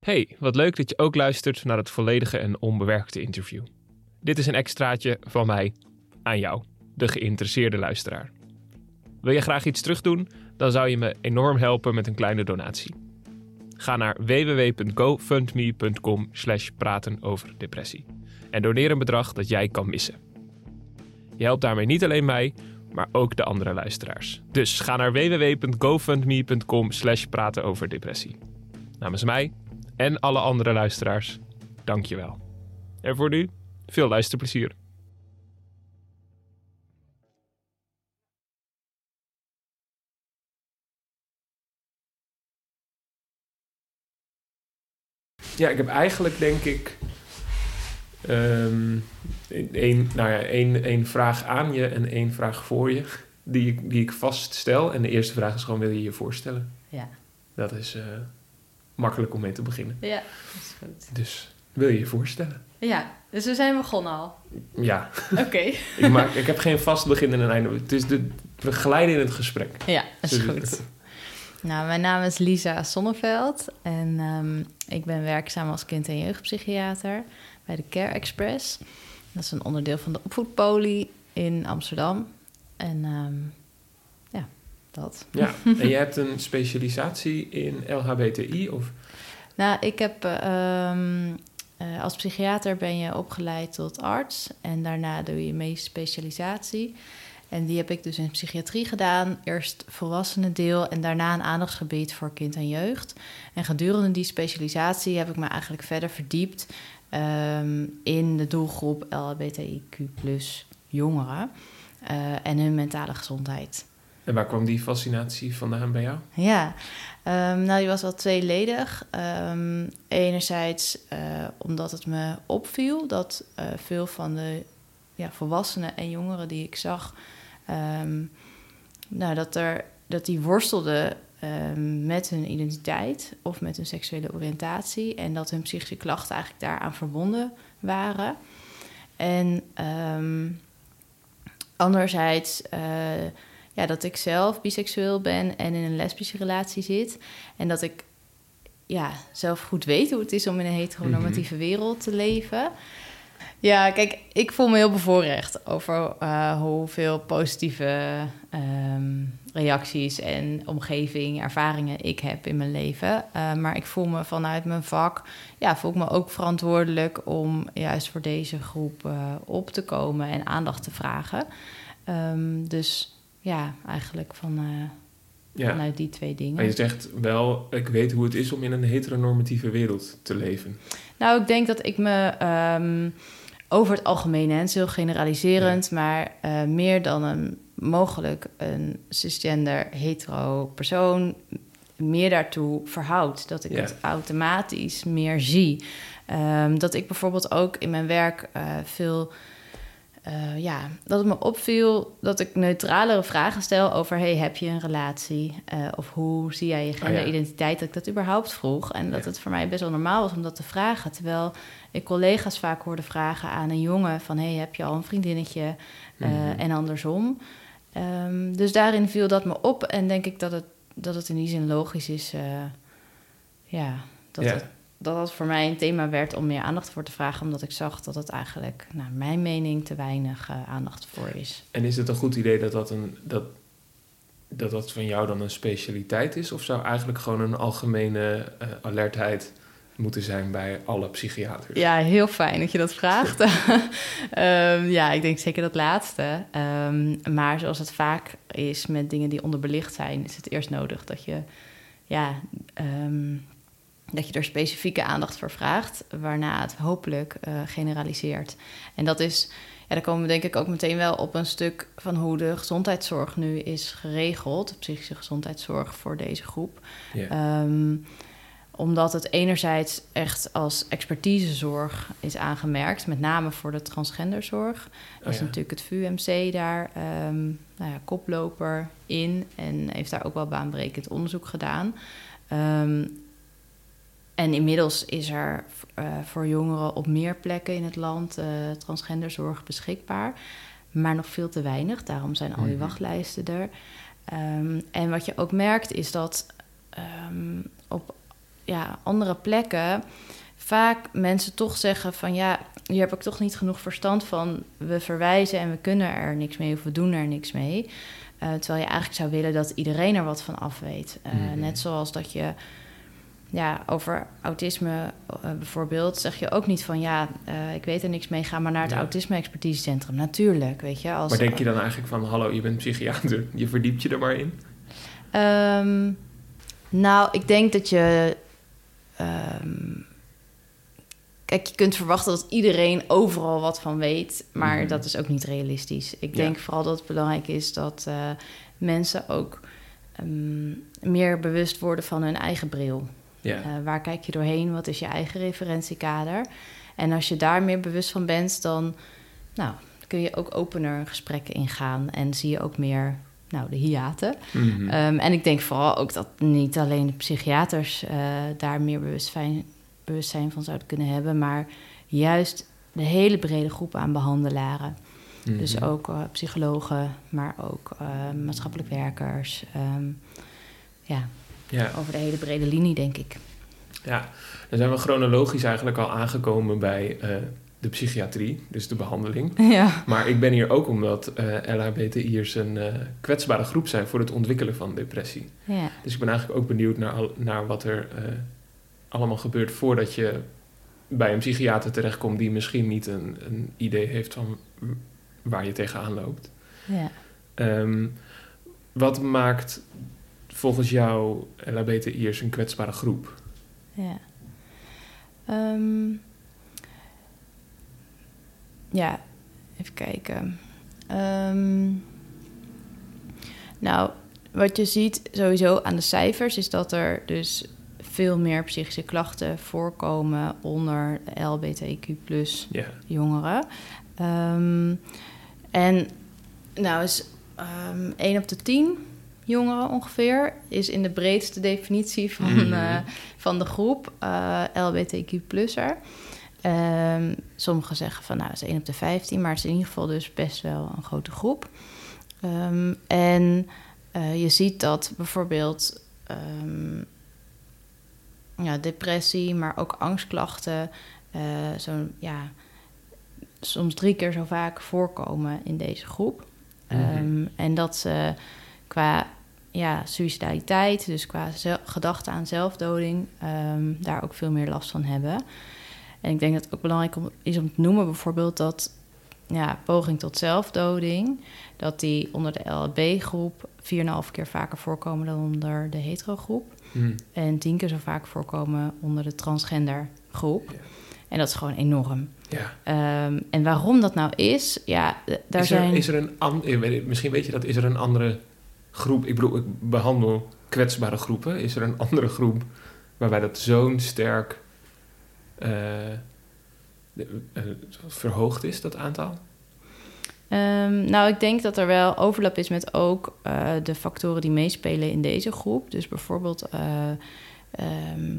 Hey, wat leuk dat je ook luistert naar het volledige en onbewerkte interview. Dit is een extraatje van mij aan jou, de geïnteresseerde luisteraar. Wil je graag iets terugdoen? Dan zou je me enorm helpen met een kleine donatie. Ga naar www.gofundme.com slash praten over depressie en doneer een bedrag dat jij kan missen. Je helpt daarmee niet alleen mij, maar ook de andere luisteraars. Dus ga naar www.gofundme.com slash praten over depressie. Namens mij en alle andere luisteraars, dank je wel. En voor nu, veel luisterplezier. Ja, ik heb eigenlijk denk ik um, één, nou ja, één, één vraag aan je en één vraag voor je die ik, die ik vaststel. En de eerste vraag is gewoon, wil je je voorstellen? Ja. Dat is uh, makkelijk om mee te beginnen. Ja, dat is goed. Dus wil je je voorstellen? Ja, dus we zijn begonnen al. Ja. Oké. ik, maak, ik heb geen vast begin en een einde. Het is de, we glijden in het gesprek. Ja, dat is goed. Nou, mijn naam is Lisa Sonneveld en um, ik ben werkzaam als kind- en jeugdpsychiater bij de Care Express. Dat is een onderdeel van de opvoedpolie in Amsterdam. En um, ja, dat. Ja, en je hebt een specialisatie in LHBTI of? Nou, ik heb um, uh, als psychiater ben je opgeleid tot arts en daarna doe je meest specialisatie. En die heb ik dus in psychiatrie gedaan. Eerst volwassenen deel en daarna een aandachtsgebied voor kind en jeugd. En gedurende die specialisatie heb ik me eigenlijk verder verdiept um, in de doelgroep LHBTIQ jongeren uh, en hun mentale gezondheid. En waar kwam die fascinatie vandaan bij jou? Ja, um, nou die was wel tweeledig. Um, enerzijds uh, omdat het me opviel dat uh, veel van de ja, volwassenen en jongeren die ik zag, um, nou, dat, er, dat die worstelden met hun identiteit of met hun seksuele oriëntatie. En dat hun psychische klachten eigenlijk daaraan verbonden waren. En anderzijds uh, ja, dat ik zelf biseksueel ben en in een lesbische relatie zit. En dat ik ja, zelf goed weet hoe het is om in een heteronormatieve mm -hmm. wereld te leven. Ja, kijk, ik voel me heel bevoorrecht over uh, hoeveel positieve um, reacties en omgeving, ervaringen ik heb in mijn leven. Uh, maar ik voel me vanuit mijn vak, ja, voel ik me ook verantwoordelijk om juist voor deze groep uh, op te komen en aandacht te vragen. Um, dus ja, eigenlijk van, ja. vanuit die twee dingen. Maar je zegt wel, ik weet hoe het is om in een heteronormatieve wereld te leven. Nou, ik denk dat ik me um, over het algemeen, heel generaliserend, ja. maar uh, meer dan een mogelijk een cisgender hetero persoon meer daartoe verhoudt. Dat ik ja. het automatisch meer zie. Um, dat ik bijvoorbeeld ook in mijn werk uh, veel. Uh, ja, dat het me opviel dat ik neutralere vragen stel over: hey, heb je een relatie? Uh, of hoe zie jij je genderidentiteit? Oh, ja. Dat ik dat überhaupt vroeg. En dat ja. het voor mij best wel normaal was om dat te vragen. Terwijl ik collega's vaak hoorde vragen aan een jongen: van hey, heb je al een vriendinnetje? Mm -hmm. En andersom. Um, dus daarin viel dat me op en denk ik dat het, dat het in die zin logisch is. Ja, dat, ja. Het, dat het voor mij een thema werd om meer aandacht voor te vragen, omdat ik zag dat het eigenlijk, naar mijn mening, te weinig uh, aandacht voor is. En is het een goed idee dat dat, een, dat, dat dat van jou dan een specialiteit is? Of zou eigenlijk gewoon een algemene uh, alertheid moeten zijn bij alle psychiaters? Ja, heel fijn dat je dat vraagt. um, ja, ik denk zeker dat laatste. Um, maar zoals het vaak is met dingen die onderbelicht zijn, is het eerst nodig dat je, ja, um, dat je er specifieke aandacht voor vraagt, waarna het hopelijk uh, generaliseert. En dat is, ja, daar komen we denk ik ook meteen wel op een stuk van hoe de gezondheidszorg nu is geregeld, de psychische gezondheidszorg voor deze groep. Yeah omdat het enerzijds echt als expertisezorg is aangemerkt, met name voor de transgenderzorg. Dat oh, is ja. natuurlijk het VUMC daar um, nou ja, koploper in en heeft daar ook wel baanbrekend onderzoek gedaan. Um, en inmiddels is er uh, voor jongeren op meer plekken in het land uh, transgenderzorg beschikbaar, maar nog veel te weinig. Daarom zijn al die -hmm. wachtlijsten er. Um, en wat je ook merkt is dat op ja, andere plekken vaak mensen toch zeggen van ja, hier heb ik toch niet genoeg verstand van. We verwijzen en we kunnen er niks mee of we doen er niks mee. Uh, terwijl je eigenlijk zou willen dat iedereen er wat van af weet. Uh, Mhm. Net zoals dat je ja, over autisme uh, bijvoorbeeld zeg je ook niet van ja, uh, ik weet er niks mee, ga maar naar het Ja. autisme-expertisecentrum. Natuurlijk, weet je. Als, Maar denk je dan eigenlijk van, hallo, je bent psychiater, je verdiept je er maar in? Ehm, nou, ik denk dat je. ehm, kijk, je kunt verwachten dat iedereen overal wat van weet, maar Mhm. dat is ook niet realistisch. Ik Ja. denk vooral dat het belangrijk is dat eh, mensen ook ehm, meer bewust worden van hun eigen bril. Ja, Eh, waar kijk je doorheen? Wat is je eigen referentiekader? En als je daar meer bewust van bent, dan nou, kun je ook opener gesprekken ingaan en zie je ook meer nou, de hiaten. Mhm. Ehm, en ik denk vooral ook dat niet alleen de psychiaters eh, daar meer bewustzijn, bewustzijn van zouden kunnen hebben, maar juist de hele brede groep aan behandelaren. Mhm. Dus ook eh, psychologen, maar ook maatschappelijk werkers. Ehm, ja, Ja, over de hele brede linie, denk ik. ja, dan zijn we chronologisch eigenlijk al aangekomen bij eh, de psychiatrie, dus de behandeling. ja. Maar ik ben hier ook omdat eh LHBTI'ers een eh, kwetsbare groep zijn voor het ontwikkelen van depressie. ja. Dus ik ben eigenlijk ook benieuwd naar, al- naar wat er allemaal gebeurt voordat je bij een psychiater terechtkomt die misschien niet een, een idee heeft van waar je tegenaan loopt. ja. Ehm, wat maakt volgens jou LHBTI'ers een kwetsbare groep? Ja. Ehm, ja, even kijken. Ehm, nou, wat je ziet sowieso aan de cijfers is dat er dus veel meer psychische klachten voorkomen onder de LBTQ Ja, jongeren. Ehm, en nou is ehm 1 op de 10 jongeren ongeveer is in de breedste definitie van, Mhm. eh, van de groep eh LBTQ+er. Ehm sommigen zeggen van nou het is 1 op de 15, maar het is in ieder geval dus best wel een grote groep. Ehm, en eh, je ziet dat bijvoorbeeld ehm, ja, depressie, maar ook angstklachten, zo'n ja, soms drie keer zo vaak voorkomen in deze groep. Mhm. En dat ze qua ja, suicidaliteit, dus qua gedachte aan zelfdoding, ehm, daar ook veel meer last van hebben. En ik denk dat het ook belangrijk om, is om te noemen bijvoorbeeld dat ja, poging tot zelfdoding, dat die onder de LHB-groep 4,5 keer vaker voorkomen dan onder de hetero-groep. Hm. En tien keer zo vaak voorkomen onder de transgender groep. Ja. En dat is gewoon enorm. ja. Ehm, en waarom dat nou is, ja, daar is, er, zijn... is er een an- misschien weet je dat, is er een andere groep? Ik bedoel, ik behandel kwetsbare groepen. Is er een andere groep waarbij dat zo'n sterk eh, eh, verhoogd is, dat aantal? Ehm, nou, ik denk dat er wel overlap is met ook eh, de factoren die meespelen in deze groep. Dus bijvoorbeeld eh, ehm,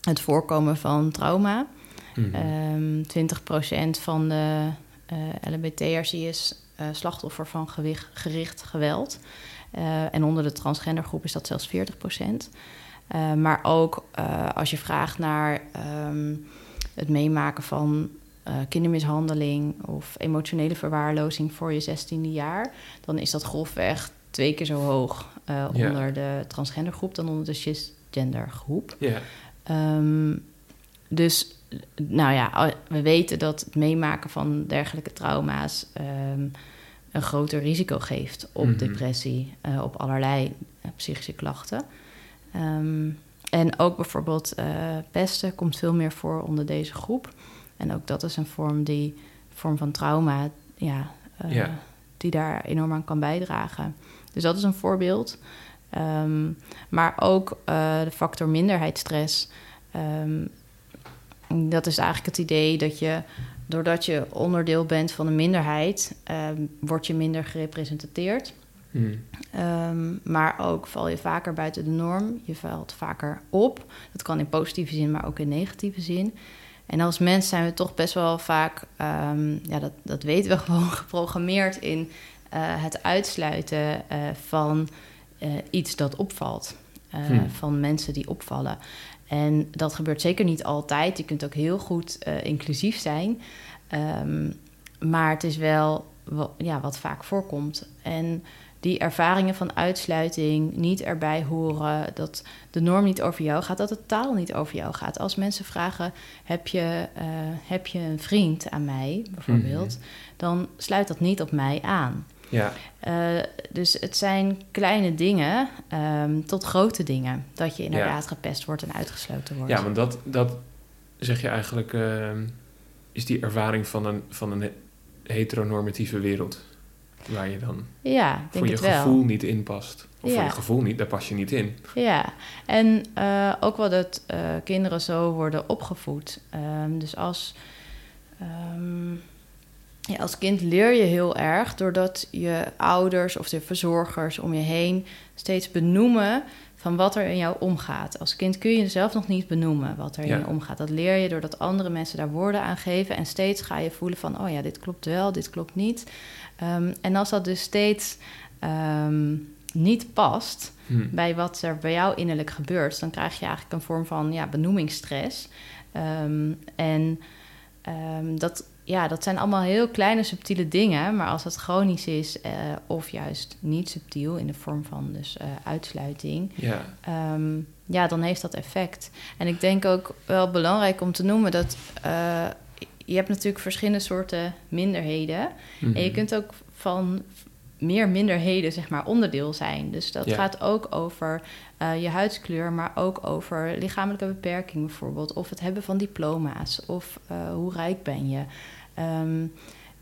het voorkomen van trauma. Ehm 20% van de LHBT'ers die is slachtoffer van gewicht, gericht geweld. Eh, en onder de transgendergroep is dat zelfs 40%. Eh, maar ook eh, als je vraagt naar ehm, het meemaken van kindermishandeling of emotionele verwaarlozing voor je 16e jaar, dan is dat grofweg twee keer zo hoog Ja. onder de transgendergroep dan onder de cisgendergroep. ja. Ehm, dus, nou ja, we weten dat het meemaken van dergelijke trauma's ehm, een groter risico geeft op Mhm. depressie, eh, op allerlei eh, psychische klachten. Ehm, en ook bijvoorbeeld eh, pesten komt veel meer voor onder deze groep. En ook dat is een vorm, die, vorm van trauma ja, die daar enorm aan kan bijdragen. Dus dat is een voorbeeld. Ehm, maar ook de factor minderheidsstress. Ehm, dat is eigenlijk het idee dat je, doordat je onderdeel bent van een minderheid, ehm, word je minder gerepresenteerd. Hm. Ehm, maar ook val je vaker buiten de norm. Je valt vaker op. Dat kan in positieve zin, maar ook in negatieve zin. En als mens zijn we toch best wel vaak, ehm, ja, dat, dat weten we gewoon, geprogrammeerd in eh, het uitsluiten eh, van eh, iets dat opvalt. Hmm. Van mensen die opvallen. En dat gebeurt zeker niet altijd. Je kunt ook heel goed uh, inclusief zijn. Um, maar het is wel wat, ja, wat vaak voorkomt. En die ervaringen van uitsluiting niet erbij horen, dat de norm niet over jou gaat, dat de taal niet over jou gaat. Als mensen vragen: heb je, uh, heb je een vriend aan mij, bijvoorbeeld, mhm. dan sluit dat niet op mij aan. Ja. Uh, dus het zijn kleine dingen um, tot grote dingen. Dat je inderdaad gepest wordt en uitgesloten wordt. Ja, want dat, dat zeg je eigenlijk, uh, is die ervaring van een, van een heteronormatieve wereld. Waar je dan ja, denk voor je gevoel niet in past. Of ja. voor je gevoel niet, daar pas je niet in. Ja, en uh, ook wel dat uh, kinderen zo worden opgevoed. Um, dus als, um, ja, als kind leer je heel erg doordat je ouders of de verzorgers om je heen steeds benoemen van wat er in jou omgaat. Als kind kun je zelf nog niet benoemen wat er in je omgaat. Dat leer je doordat andere mensen daar woorden aan geven. En steeds ga je voelen van, oh ja, dit klopt wel, dit klopt niet. Um, en als dat dus steeds um, niet past hmm. bij wat er bij jou innerlijk gebeurt... dan krijg je eigenlijk een vorm van ja, benoemingsstress. Um, en dat ja, dat zijn allemaal heel kleine subtiele dingen. Maar als het chronisch is, uh, of juist niet subtiel in de vorm van dus uh, uitsluiting, ja. Um, ja, dan heeft dat effect. En ik denk ook wel belangrijk om te noemen dat uh, je hebt natuurlijk verschillende soorten minderheden. Mm -hmm. En je mhm. kunt ook van meer minderheden, zeg maar, onderdeel zijn. Dus dat ja. gaat ook over uh, je huidskleur, maar ook over lichamelijke beperking bijvoorbeeld. Of het hebben van diploma's, of uh, hoe rijk ben je. Um,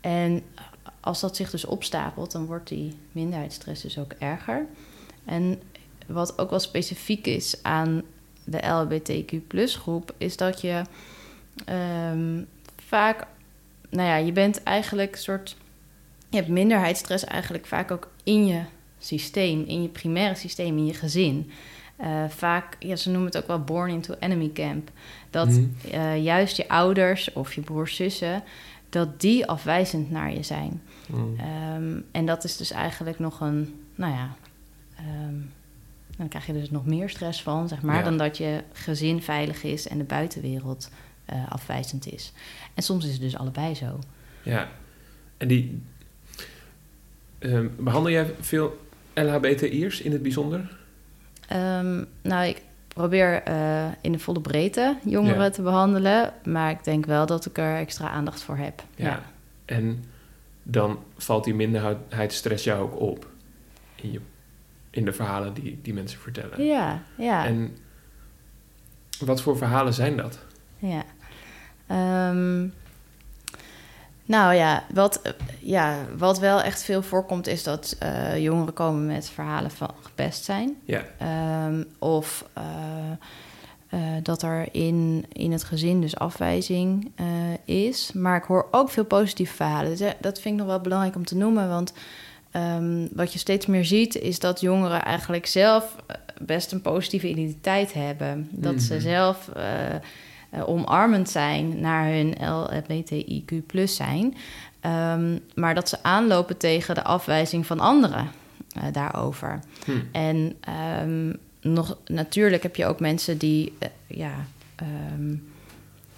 en als dat zich dus opstapelt, dan wordt die minderheidsstress dus ook erger. En wat ook wel specifiek is aan de LHBTQ groep, is dat je um, vaak, nou ja, je bent eigenlijk een soort je hebt minderheidsstress eigenlijk vaak ook in je systeem, in je primaire systeem, in je gezin. Uh, vaak, ja, ze noemen het ook wel born into enemy camp. Dat mm. uh, juist je ouders of je broers, zussen, dat die afwijzend naar je zijn. Mm. Um, en dat is dus eigenlijk nog een, nou ja, um, dan krijg je dus nog meer stress van, zeg maar, ja. dan dat je gezin veilig is en de buitenwereld uh, afwijzend is. En soms is het dus allebei zo. Ja, en die, Um, behandel jij veel LHBTI'ers in het bijzonder? Um, nou, ik probeer uh, in de volle breedte jongeren ja. te behandelen. Maar ik denk wel dat ik er extra aandacht voor heb. Ja. ja. En dan valt die minderheidsstress jou ook op in, je, in de verhalen die, die mensen vertellen. Ja, ja. En wat voor verhalen zijn dat? Ja. Um, nou ja wat, ja, wat wel echt veel voorkomt is dat uh, jongeren komen met verhalen van gepest zijn. Ja. Um, of uh, uh, dat er in, in het gezin dus afwijzing is. Maar ik hoor ook veel positieve verhalen. Dus, dat vind ik nog wel belangrijk om te noemen. Want um, wat je steeds meer ziet is dat jongeren eigenlijk zelf best een positieve identiteit hebben. Dat mm -hmm. ze mhm. zelf uh, omarmend zijn naar hun LGBTIQ plus zijn. Um, maar dat ze aanlopen tegen de afwijzing van anderen uh, daarover. Hm. En um, nog, natuurlijk heb je ook mensen die, uh, ja, um,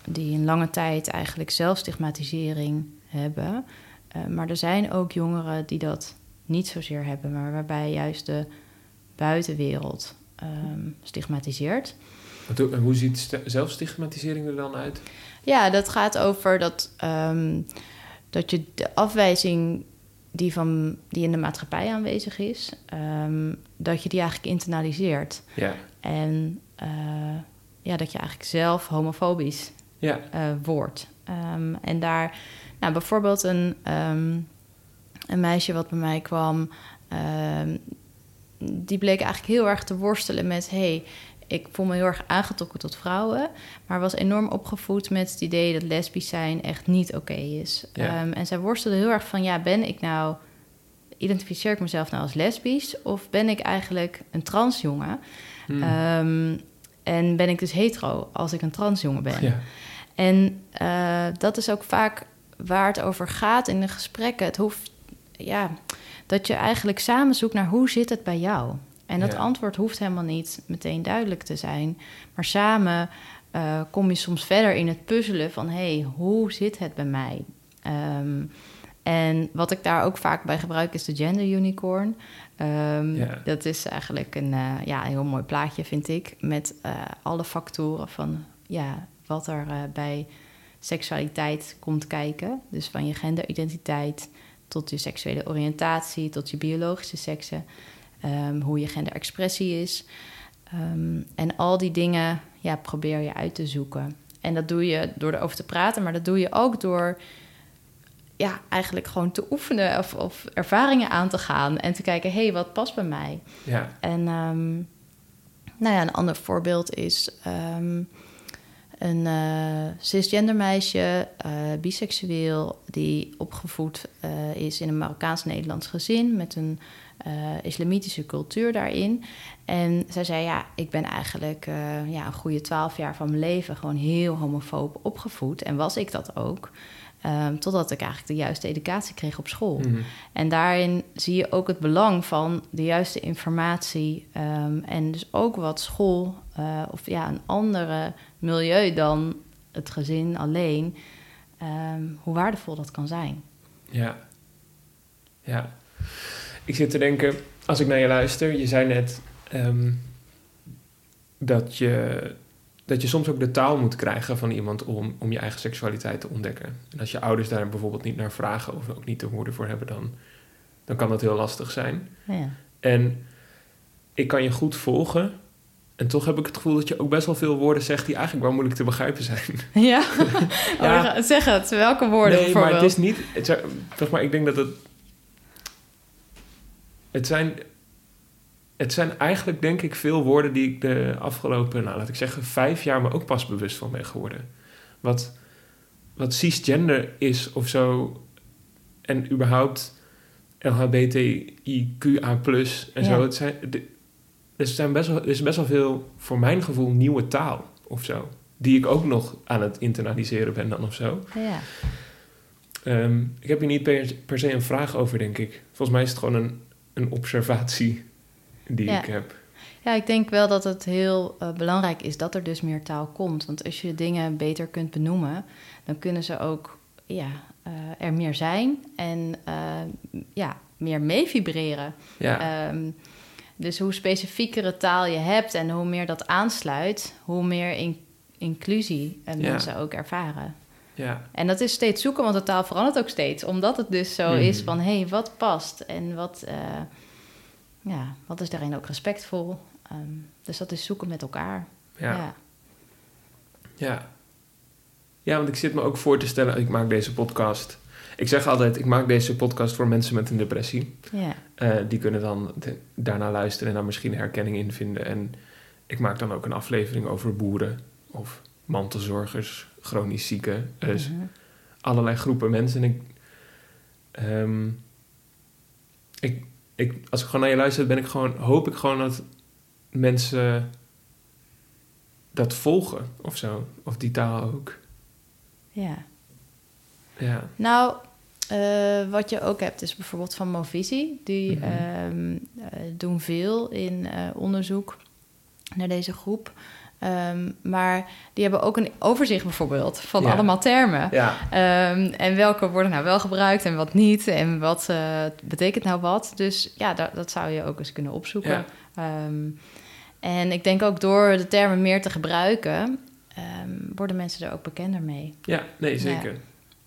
die een lange tijd eigenlijk zelfstigmatisering hebben. maar er zijn ook jongeren die dat niet zozeer hebben, maar waarbij juist de buitenwereld stigmatiseert. Hoe, hoe ziet zelfstigmatisering er dan uit? Ja, dat gaat over dat, um, dat je de afwijzing die, van, die in de maatschappij aanwezig is, um, dat je die eigenlijk internaliseert. Ja. En uh, ja, dat je eigenlijk zelf homofobisch ja. uh, wordt. Um, en daar, nou, bijvoorbeeld een, een meisje wat bij mij kwam, die bleek eigenlijk heel erg te worstelen met: hey, ik voel me heel erg aangetrokken tot vrouwen, maar was enorm opgevoed met het idee dat lesbisch zijn echt niet oké okay is. Ja. Um, en zij worstelde heel erg van, ja, ben ik nou, identificeer ik mezelf nou als lesbisch of ben ik eigenlijk een transjongen? Hmm. Um, en ben ik dus hetero als ik een transjongen ben? Ja. En uh, dat is ook vaak waar het over gaat in de gesprekken. Het hoeft, ja, dat je eigenlijk samen zoekt naar hoe zit het bij jou? En dat Ja. antwoord hoeft helemaal niet meteen duidelijk te zijn. Maar samen eh, kom je soms verder in het puzzelen van... hé, hey, hoe zit het bij mij? Ehm, en wat ik daar ook vaak bij gebruik is de gender unicorn. Ehm, Ja. Dat is eigenlijk een, eh, ja, een heel mooi plaatje, vind ik... met eh, alle factoren van ja, wat er bij seksualiteit komt kijken. Dus van je genderidentiteit tot je seksuele oriëntatie... tot je biologische seksen, ehm, hoe je genderexpressie is... Ehm, en al die dingen ja, probeer je uit te zoeken. En dat doe je door erover te praten, maar dat doe je ook door ja, eigenlijk gewoon te oefenen of, of ervaringen aan te gaan en te kijken, hé, hey, wat past bij mij? Ja, En ehm, nou ja, een ander voorbeeld is een eh, cisgender meisje, eh, biseksueel, die opgevoed eh, is in een Marokkaans-Nederlands gezin met een eh, islamitische cultuur daarin. En zij zei, ja, ik ben eigenlijk eh, ja, een goede twaalf jaar van mijn leven gewoon heel homofoob opgevoed. En was ik dat ook. Ehm, totdat ik eigenlijk de juiste educatie kreeg op school. Mhm. En daarin zie je ook het belang van de juiste informatie. ehm, en dus ook wat school eh, of ja, een andere milieu dan het gezin alleen. ehm, hoe waardevol dat kan zijn. ja. Ja. Ik zit te denken, als ik naar je luister, je zei net ehm, dat, je, dat je soms ook de taal moet krijgen van iemand om, om je eigen seksualiteit te ontdekken. En als je ouders daar bijvoorbeeld niet naar vragen of ook niet de woorden voor hebben, dan, dan kan dat heel lastig zijn. Ja, En ik kan je goed volgen. En toch heb ik het gevoel dat je ook best wel veel woorden zegt die eigenlijk wel moeilijk te begrijpen zijn. ja? Ja. Oh, zeg het, welke woorden nee, bijvoorbeeld? maar het is niet. Het zeg maar, ik denk dat het. Het zijn. Het zijn eigenlijk, denk ik, veel woorden die ik de afgelopen, nou laat ik zeggen, vijf jaar me ook pas bewust van ben geworden. Wat, wat cisgender is of zo. En überhaupt LHBTIQA en Ja. zo. Het zijn, de- er, zijn best wel, er is best wel veel, voor mijn gevoel, nieuwe taal of zo. Die ik ook nog aan het internaliseren ben dan of zo. Ja, Ehm, ik heb hier niet per, per se een vraag over, denk ik. Volgens mij is het gewoon een, een observatie die Ja. ik heb. ja, ik denk wel dat het heel eh, belangrijk is dat er dus meer taal komt. Want als je dingen beter kunt benoemen, dan kunnen ze ook ja, eh, er meer zijn en eh, ja, meer mee vibreren. Ja, Ehm, dus hoe specifiekere taal je hebt en hoe meer dat aansluit, hoe meer in- inclusie Ja. mensen ook ervaren. Ja, En dat is steeds zoeken, want de taal verandert ook steeds. Omdat het dus zo Mhm. is van, hé, hey, wat past? En wat, eh, ja, wat is daarin ook respectvol? Ehm, dus dat is zoeken met elkaar. ja, ja. ja. ja. want ik zit me ook voor te stellen, ik maak deze podcast. Ik zeg altijd, ik maak deze podcast voor mensen met een depressie. ja. Eh, die kunnen dan de- daarna luisteren en daar misschien herkenning in vinden. En ik maak dan ook een aflevering over boeren of mantelzorgers, chronisch zieken. Dus allerlei groepen mensen. En ik, ehm, ik, ik, als ik gewoon naar je luister, ben ik gewoon, hoop ik gewoon dat mensen dat volgen of zo. Of die taal ook. ja. Ja, Nou, eh, wat je ook hebt is bijvoorbeeld van Movisie. Die Mhm. ehm, eh, doen veel in eh, onderzoek naar deze groep. Ehm, maar die hebben ook een overzicht bijvoorbeeld van Ja. allemaal termen. ja, Ehm, en welke worden nou wel gebruikt en wat niet. En wat eh, betekent nou wat. Dus ja, dat, dat zou je ook eens kunnen opzoeken. ja, Ehm, en ik denk ook door de termen meer te gebruiken... worden mensen er ook bekender mee. ja, nee, zeker.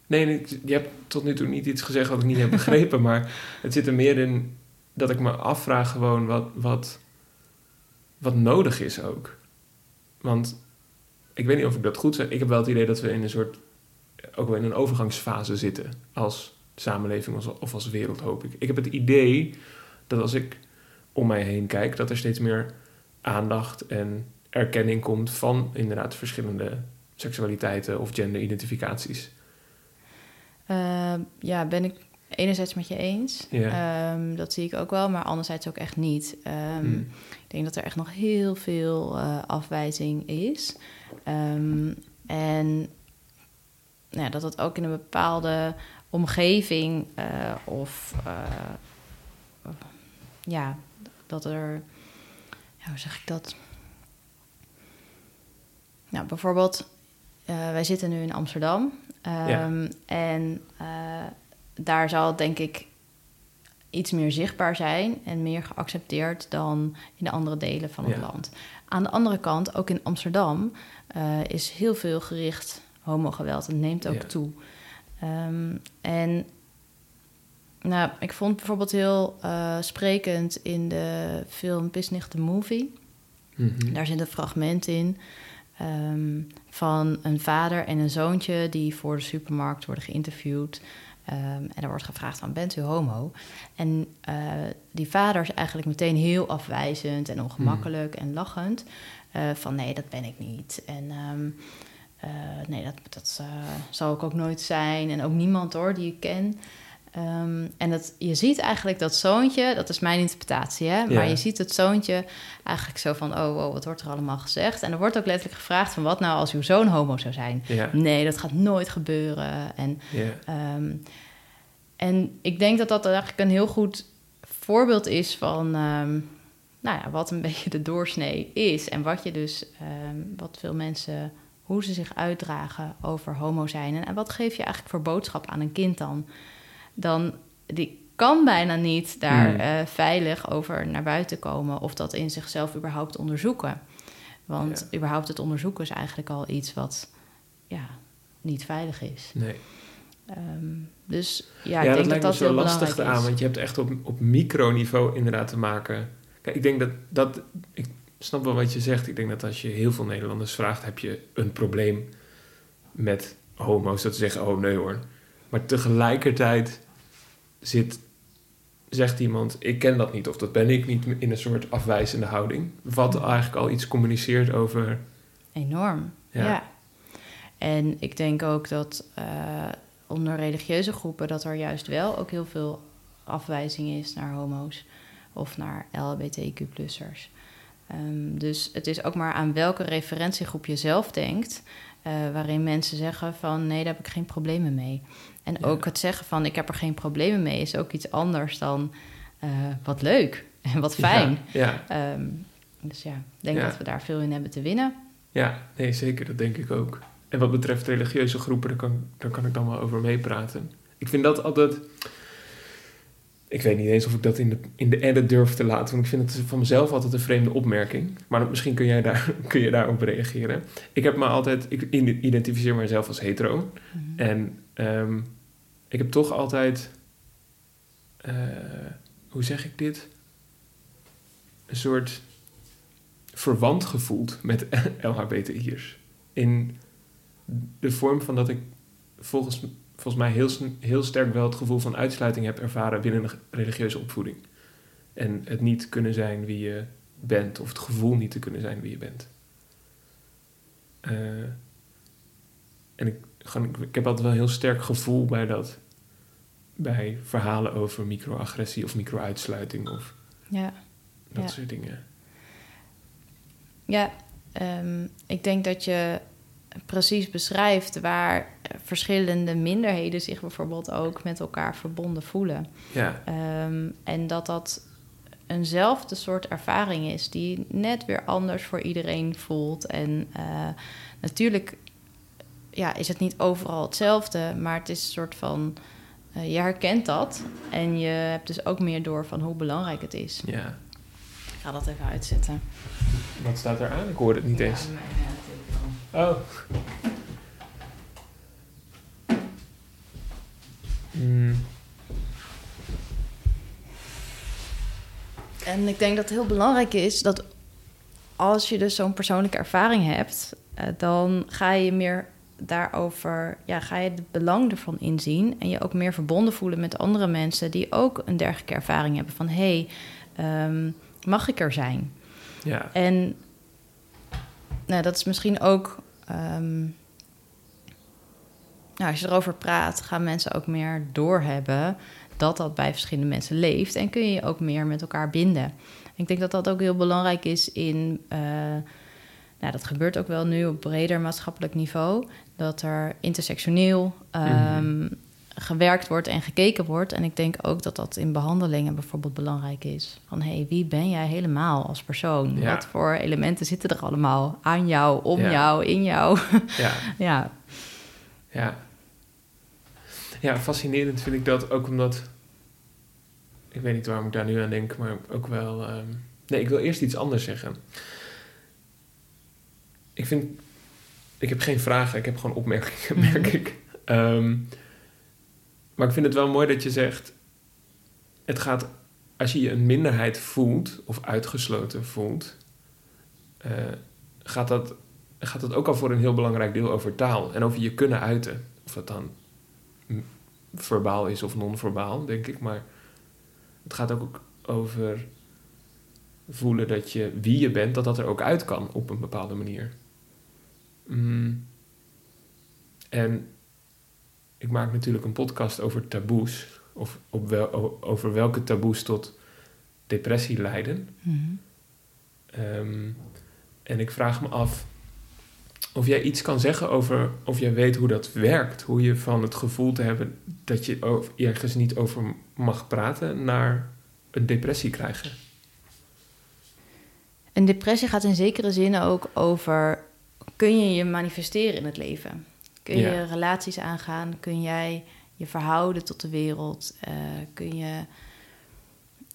Nee, je hebt tot nu toe niet iets gezegd wat ik niet heb begrepen, maar het zit er meer in dat ik me afvraag gewoon wat, wat, wat nodig is ook. Want ik weet niet of ik dat goed zeg. Ik heb wel het idee dat we in een soort, ook wel in een overgangsfase zitten als samenleving of als- wereld, hoop ik. Ik heb het idee dat als ik om mij heen kijk, dat er steeds meer aandacht en erkenning komt van inderdaad verschillende seksualiteiten of genderidentificaties. Ehm, ja, ben ik enerzijds met je eens. Ja. Ehm, dat zie ik ook wel, maar anderzijds ook echt niet. Ehm, Hmm. Ik denk dat er echt nog heel veel eh, afwijzing is. Ehm, en nou ja, dat het ook in een bepaalde omgeving eh, of eh, ja, dat er hoe zeg ik dat? Nou, bijvoorbeeld, wij zitten nu in Amsterdam. En daar zal het denk ik iets meer zichtbaar zijn en meer geaccepteerd dan in de andere delen van het ja. land. Aan de andere kant, ook in Amsterdam, uh, is heel veel gericht homogeweld. Het neemt ook ja. toe. Um, en nou, ik vond bijvoorbeeld heel uh, sprekend in de film Pisnich the Movie. Mm -hmm. Daar zit een fragment in um, van een vader en een zoontje die voor de supermarkt worden geïnterviewd. Um, en er wordt gevraagd van, bent u homo? En uh, die vader is eigenlijk meteen heel afwijzend en ongemakkelijk mm. en lachend. Uh, van, nee, dat ben ik niet. En um, uh, nee, dat, dat zal ik ook nooit zijn. En ook niemand hoor, die ik ken. Um, en dat, je ziet eigenlijk dat zoontje, dat is mijn interpretatie, hè? maar ja. je ziet het zoontje eigenlijk zo van: oh, wow, wat wordt er allemaal gezegd? En er wordt ook letterlijk gevraagd: van wat nou als uw zoon homo zou zijn? Ja. Nee, dat gaat nooit gebeuren. En, ja. um, en ik denk dat dat eigenlijk een heel goed voorbeeld is van um, nou ja, wat een beetje de doorsnee is. En wat je dus, wat veel mensen, hoe ze zich uitdragen over homo zijn. En, en wat geef je eigenlijk voor boodschap aan een kind dan? Dan die kan bijna niet daar Hmm. uh, veilig over naar buiten komen of dat in zichzelf überhaupt onderzoeken. Want Ja. überhaupt het onderzoeken is eigenlijk al iets wat ja, niet veilig is. Nee. Um, dus ja, Ja, ik dat denk lijkt dat me dat zo heel lastig belangrijk aan, is. want je hebt echt op, op microniveau inderdaad te maken. Kijk, ik denk dat, dat, ik snap wel wat je zegt. Ik denk dat als je heel veel Nederlanders vraagt, heb je een probleem met homo's. Dat ze zeggen, oh nee hoor. Maar tegelijkertijd zit, zegt iemand, ik ken dat niet of dat ben ik niet in een soort afwijzende houding. Wat eigenlijk al iets communiceert over... Enorm, ja. Ja. En ik denk ook dat uh, onder religieuze groepen... dat er juist wel ook heel veel afwijzing is naar homo's... of naar LHBTQ-plussers. Um, dus het is ook maar aan welke referentiegroep je zelf denkt... Uh, waarin mensen zeggen van nee, daar heb ik geen problemen mee. En Ja. ook het zeggen van ik heb er geen problemen mee... is ook iets anders dan uh, wat leuk en wat fijn. Ja, ja. Um, dus ja, ik denk dat we daar veel in hebben te winnen. Ja, nee, zeker. Dat denk ik ook. En wat betreft religieuze groepen, daar kan, daar kan ik dan wel over meepraten. Ik vind dat altijd... Ik weet niet eens of ik dat in de, in de edit durf te laten. Want ik vind het van mezelf altijd een vreemde opmerking. Maar misschien kun jij, daar, kun je daarop reageren. Ik heb me altijd... Ik identificeer mezelf als hetero. Mhm. En ehm, ik heb toch altijd... eh, hoe zeg ik dit? Een soort verwant gevoeld met LHBTI'ers. In de vorm van dat ik volgens, volgens mij heel, heel sterk wel het gevoel van uitsluiting heb ervaren binnen een religieuze opvoeding. En het niet kunnen zijn wie je bent, of het gevoel niet te kunnen zijn wie je bent. Eh, en ik, gewoon, ik, ik heb altijd wel een heel sterk gevoel bij dat. Bij verhalen over microagressie of micro-uitsluiting of Ja, dat Ja. soort dingen. ja um, ik denk dat je precies beschrijft waar verschillende minderheden zich bijvoorbeeld ook met elkaar verbonden voelen. Ja, Um, en dat dat eenzelfde soort ervaring is die net weer anders voor iedereen voelt. En uh, natuurlijk ja, is het niet overal hetzelfde, maar het is een soort van. Uh, je herkent dat en je hebt dus ook meer door van hoe belangrijk het is. ja. Ik ga dat even uitzetten. Wat staat er aan? Ik hoorde het niet eens. Ja, uh. Oh. Mm, En ik denk dat het heel belangrijk is dat als je dus zo'n persoonlijke ervaring hebt, uh, dan ga je meer daarover, ja, ga je het belang ervan inzien en je ook meer verbonden voelen met andere mensen die ook een dergelijke ervaring hebben van hé, hey, um, mag ik er zijn? ja. En nou, dat is misschien ook, um, nou, als je erover praat, gaan mensen ook meer doorhebben dat dat bij verschillende mensen leeft en kun je ook meer met elkaar binden. Ik denk dat dat ook heel belangrijk is in, uh, nou, dat gebeurt ook wel nu op breder maatschappelijk niveau, dat er intersectioneel mm -hmm. Gewerkt wordt en gekeken wordt. En ik denk ook dat dat in behandelingen bijvoorbeeld belangrijk is. Van hé, hey, wie ben jij helemaal als persoon? Ja. Wat voor elementen zitten er allemaal aan jou, om Ja. jou, in jou? Ja, ja. ja. Ja, fascinerend vind ik dat ook omdat... Ik weet niet waarom ik daar nu aan denk, maar ook wel... ehm, Nee, ik wil eerst iets anders zeggen. Ik vind... Ik heb geen vragen, ik heb gewoon opmerkingen, Mhm. merk ik. Ehm, maar ik vind het wel mooi dat je zegt... Het gaat... Als je je een minderheid voelt of uitgesloten voelt... eh, gaat, dat, gaat dat ook al voor een heel belangrijk deel over taal. En over je kunnen uiten. Of dat dan verbaal is of non-verbaal, denk ik. Maar het gaat ook over voelen dat je wie je bent, dat dat er ook uit kan op een bepaalde manier. Mm. En ik maak natuurlijk een podcast over taboes. Of op wel, over welke taboes tot depressie leiden. Mhm. Ehm, en ik vraag me af of jij iets kan zeggen over of jij weet hoe dat werkt. Hoe je van het gevoel te hebben dat je over, ergens niet over mag praten naar een depressie krijgen. Een depressie gaat in zekere zin ook over... kun je je manifesteren in het leven? Kun je relaties aangaan? Kun jij je verhouden tot de wereld? Eh, kun, je,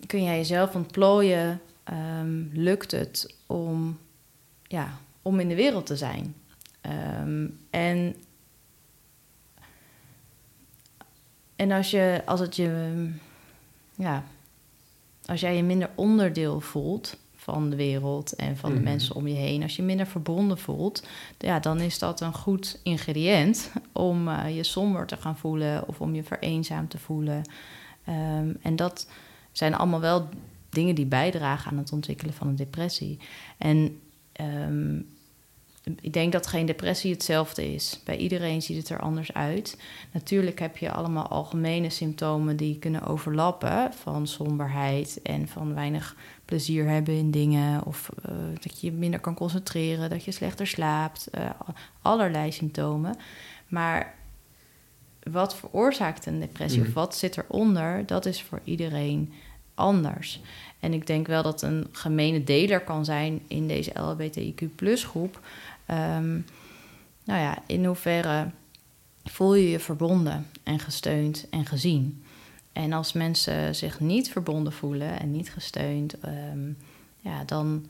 kun jij jezelf ontplooien? Ehm, lukt het om, ja, om in de wereld te zijn? Ehm, en, en als, je, als het je... Ja, als jij je minder onderdeel voelt van de wereld en van Mhm. de mensen om je heen, als je minder verbonden voelt, ja, dan is dat een goed ingrediënt om eh, je somber te gaan voelen of om je vereenzaamd te voelen. Ehm, en dat zijn allemaal wel dingen die bijdragen aan het ontwikkelen van een depressie. En ehm, ik denk dat geen depressie hetzelfde is. Bij iedereen ziet het er anders uit. Natuurlijk heb je allemaal algemene symptomen die kunnen overlappen van somberheid en van weinig plezier hebben in dingen of eh, dat je je minder kan concentreren, dat je slechter slaapt, eh, allerlei symptomen. Maar wat veroorzaakt een depressie Mhm. of wat zit eronder, dat is voor iedereen anders. En ik denk wel dat een gemene deler kan zijn in deze LHBTIQ groep. Ehm, nou ja, in hoeverre voel je je verbonden en gesteund en gezien? En als mensen zich niet verbonden voelen en niet gesteund, ehm, ja, dan,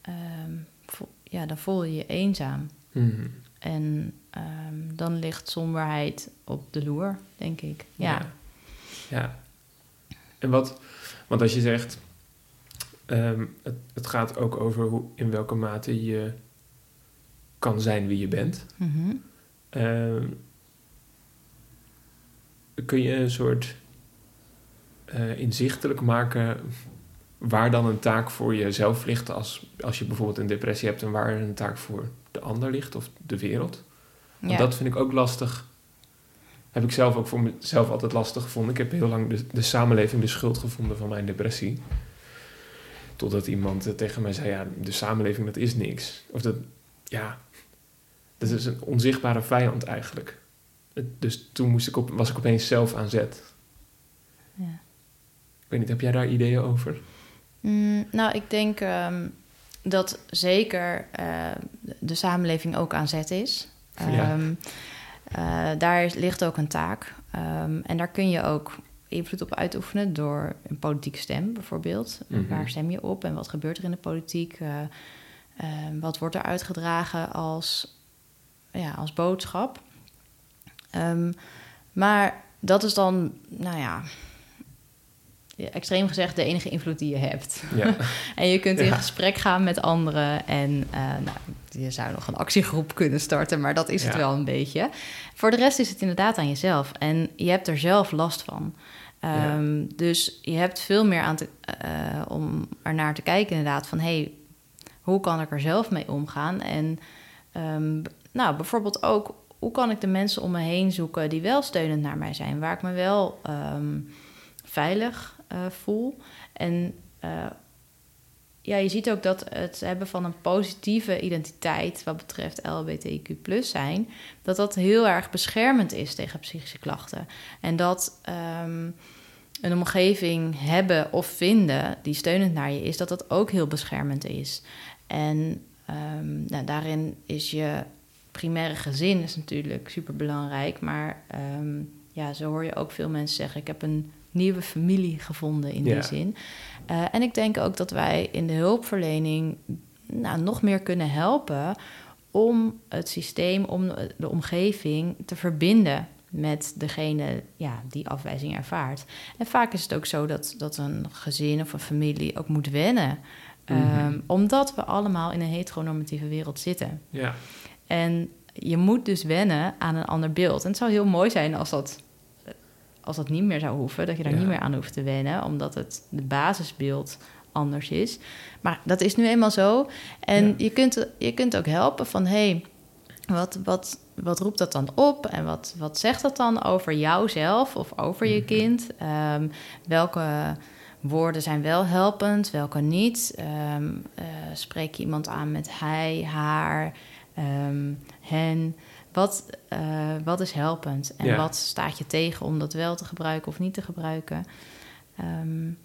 ehm, vo- ja, dan voel je je eenzaam. Mhm. En ehm, dan ligt somberheid op de loer, denk ik. Ja. Ja. Ja. En wat, want als je zegt, het, het gaat ook over hoe, in welke mate je kan zijn wie je bent. Mhm. Kun je een soort eh, inzichtelijk maken waar dan een taak voor jezelf ligt als, als je bijvoorbeeld een depressie hebt en waar een taak voor de ander ligt of de wereld? Want Ja. dat vind ik ook lastig. Heb ik zelf ook voor mezelf altijd lastig gevonden. Ik heb heel lang de, de samenleving de schuld gevonden van mijn depressie. Totdat iemand tegen mij zei: Ja, de samenleving dat is niks. Of dat, ja, dat is een onzichtbare vijand eigenlijk. Dus toen moest ik op, was ik opeens zelf aan zet. Ja. Ik weet niet, heb jij daar ideeën over? Mm, nou, ik denk ehm, dat zeker eh, de samenleving ook aan zet is. Ja. Ehm, eh, daar ligt ook een taak. Ehm, en daar kun je ook invloed op uitoefenen door een politieke stem bijvoorbeeld. Mhm. Waar stem je op en wat gebeurt er in de politiek? Eh, wat wordt er uitgedragen als, ja, als boodschap? Maar dat is dan, nou ja, extreem gezegd, de enige invloed die je hebt. Ja, En je kunt in Ja. gesprek gaan met anderen. En eh, nou, je zou nog een actiegroep kunnen starten, maar dat is het wel een beetje. Voor de rest is het inderdaad aan jezelf. En je hebt er zelf last van. Ehm, Dus je hebt veel meer aan te, eh, om er naar te kijken, inderdaad. Van hey, hoe kan ik er zelf mee omgaan? En ehm, nou, bijvoorbeeld ook, hoe kan ik de mensen om me heen zoeken die wel steunend naar mij zijn, waar ik me wel ehm, veilig voel. En eh, ja, je ziet ook dat het hebben van een positieve identiteit wat betreft LBTIQ zijn, dat dat heel erg beschermend is tegen psychische klachten. En dat ehm, een omgeving hebben of vinden die steunend naar je is, dat dat ook heel beschermend is. En um, nou, daarin is je primaire gezin is natuurlijk super belangrijk, maar um, ja, zo hoor je ook veel mensen zeggen: ik heb een nieuwe familie gevonden in die zin. Uh, en ik denk ook dat wij in de hulpverlening nou, nog meer kunnen helpen om het systeem, om de omgeving te verbinden met degene ja, die afwijzing ervaart. En vaak is het ook zo dat, dat een gezin of een familie ook moet wennen. Mm omdat we allemaal in een heteronormatieve wereld zitten. Ja. En je moet dus wennen aan een ander beeld. En het zou heel mooi zijn als dat als dat niet meer zou hoeven, dat je daar niet meer aan hoeft te wennen, omdat het de basisbeeld anders is. Maar dat is nu eenmaal zo. En je, kunt, je kunt ook helpen van hé, hey, wat, wat, wat roept dat dan op en wat, wat zegt dat dan over jouzelf of over je mhm. kind? Um, welke woorden zijn wel helpend, welke niet? Um, uh, spreek je iemand aan met hij, haar, um, hen? Wat, uh, wat is helpend en wat staat je tegen om dat wel te gebruiken of niet te gebruiken? Um,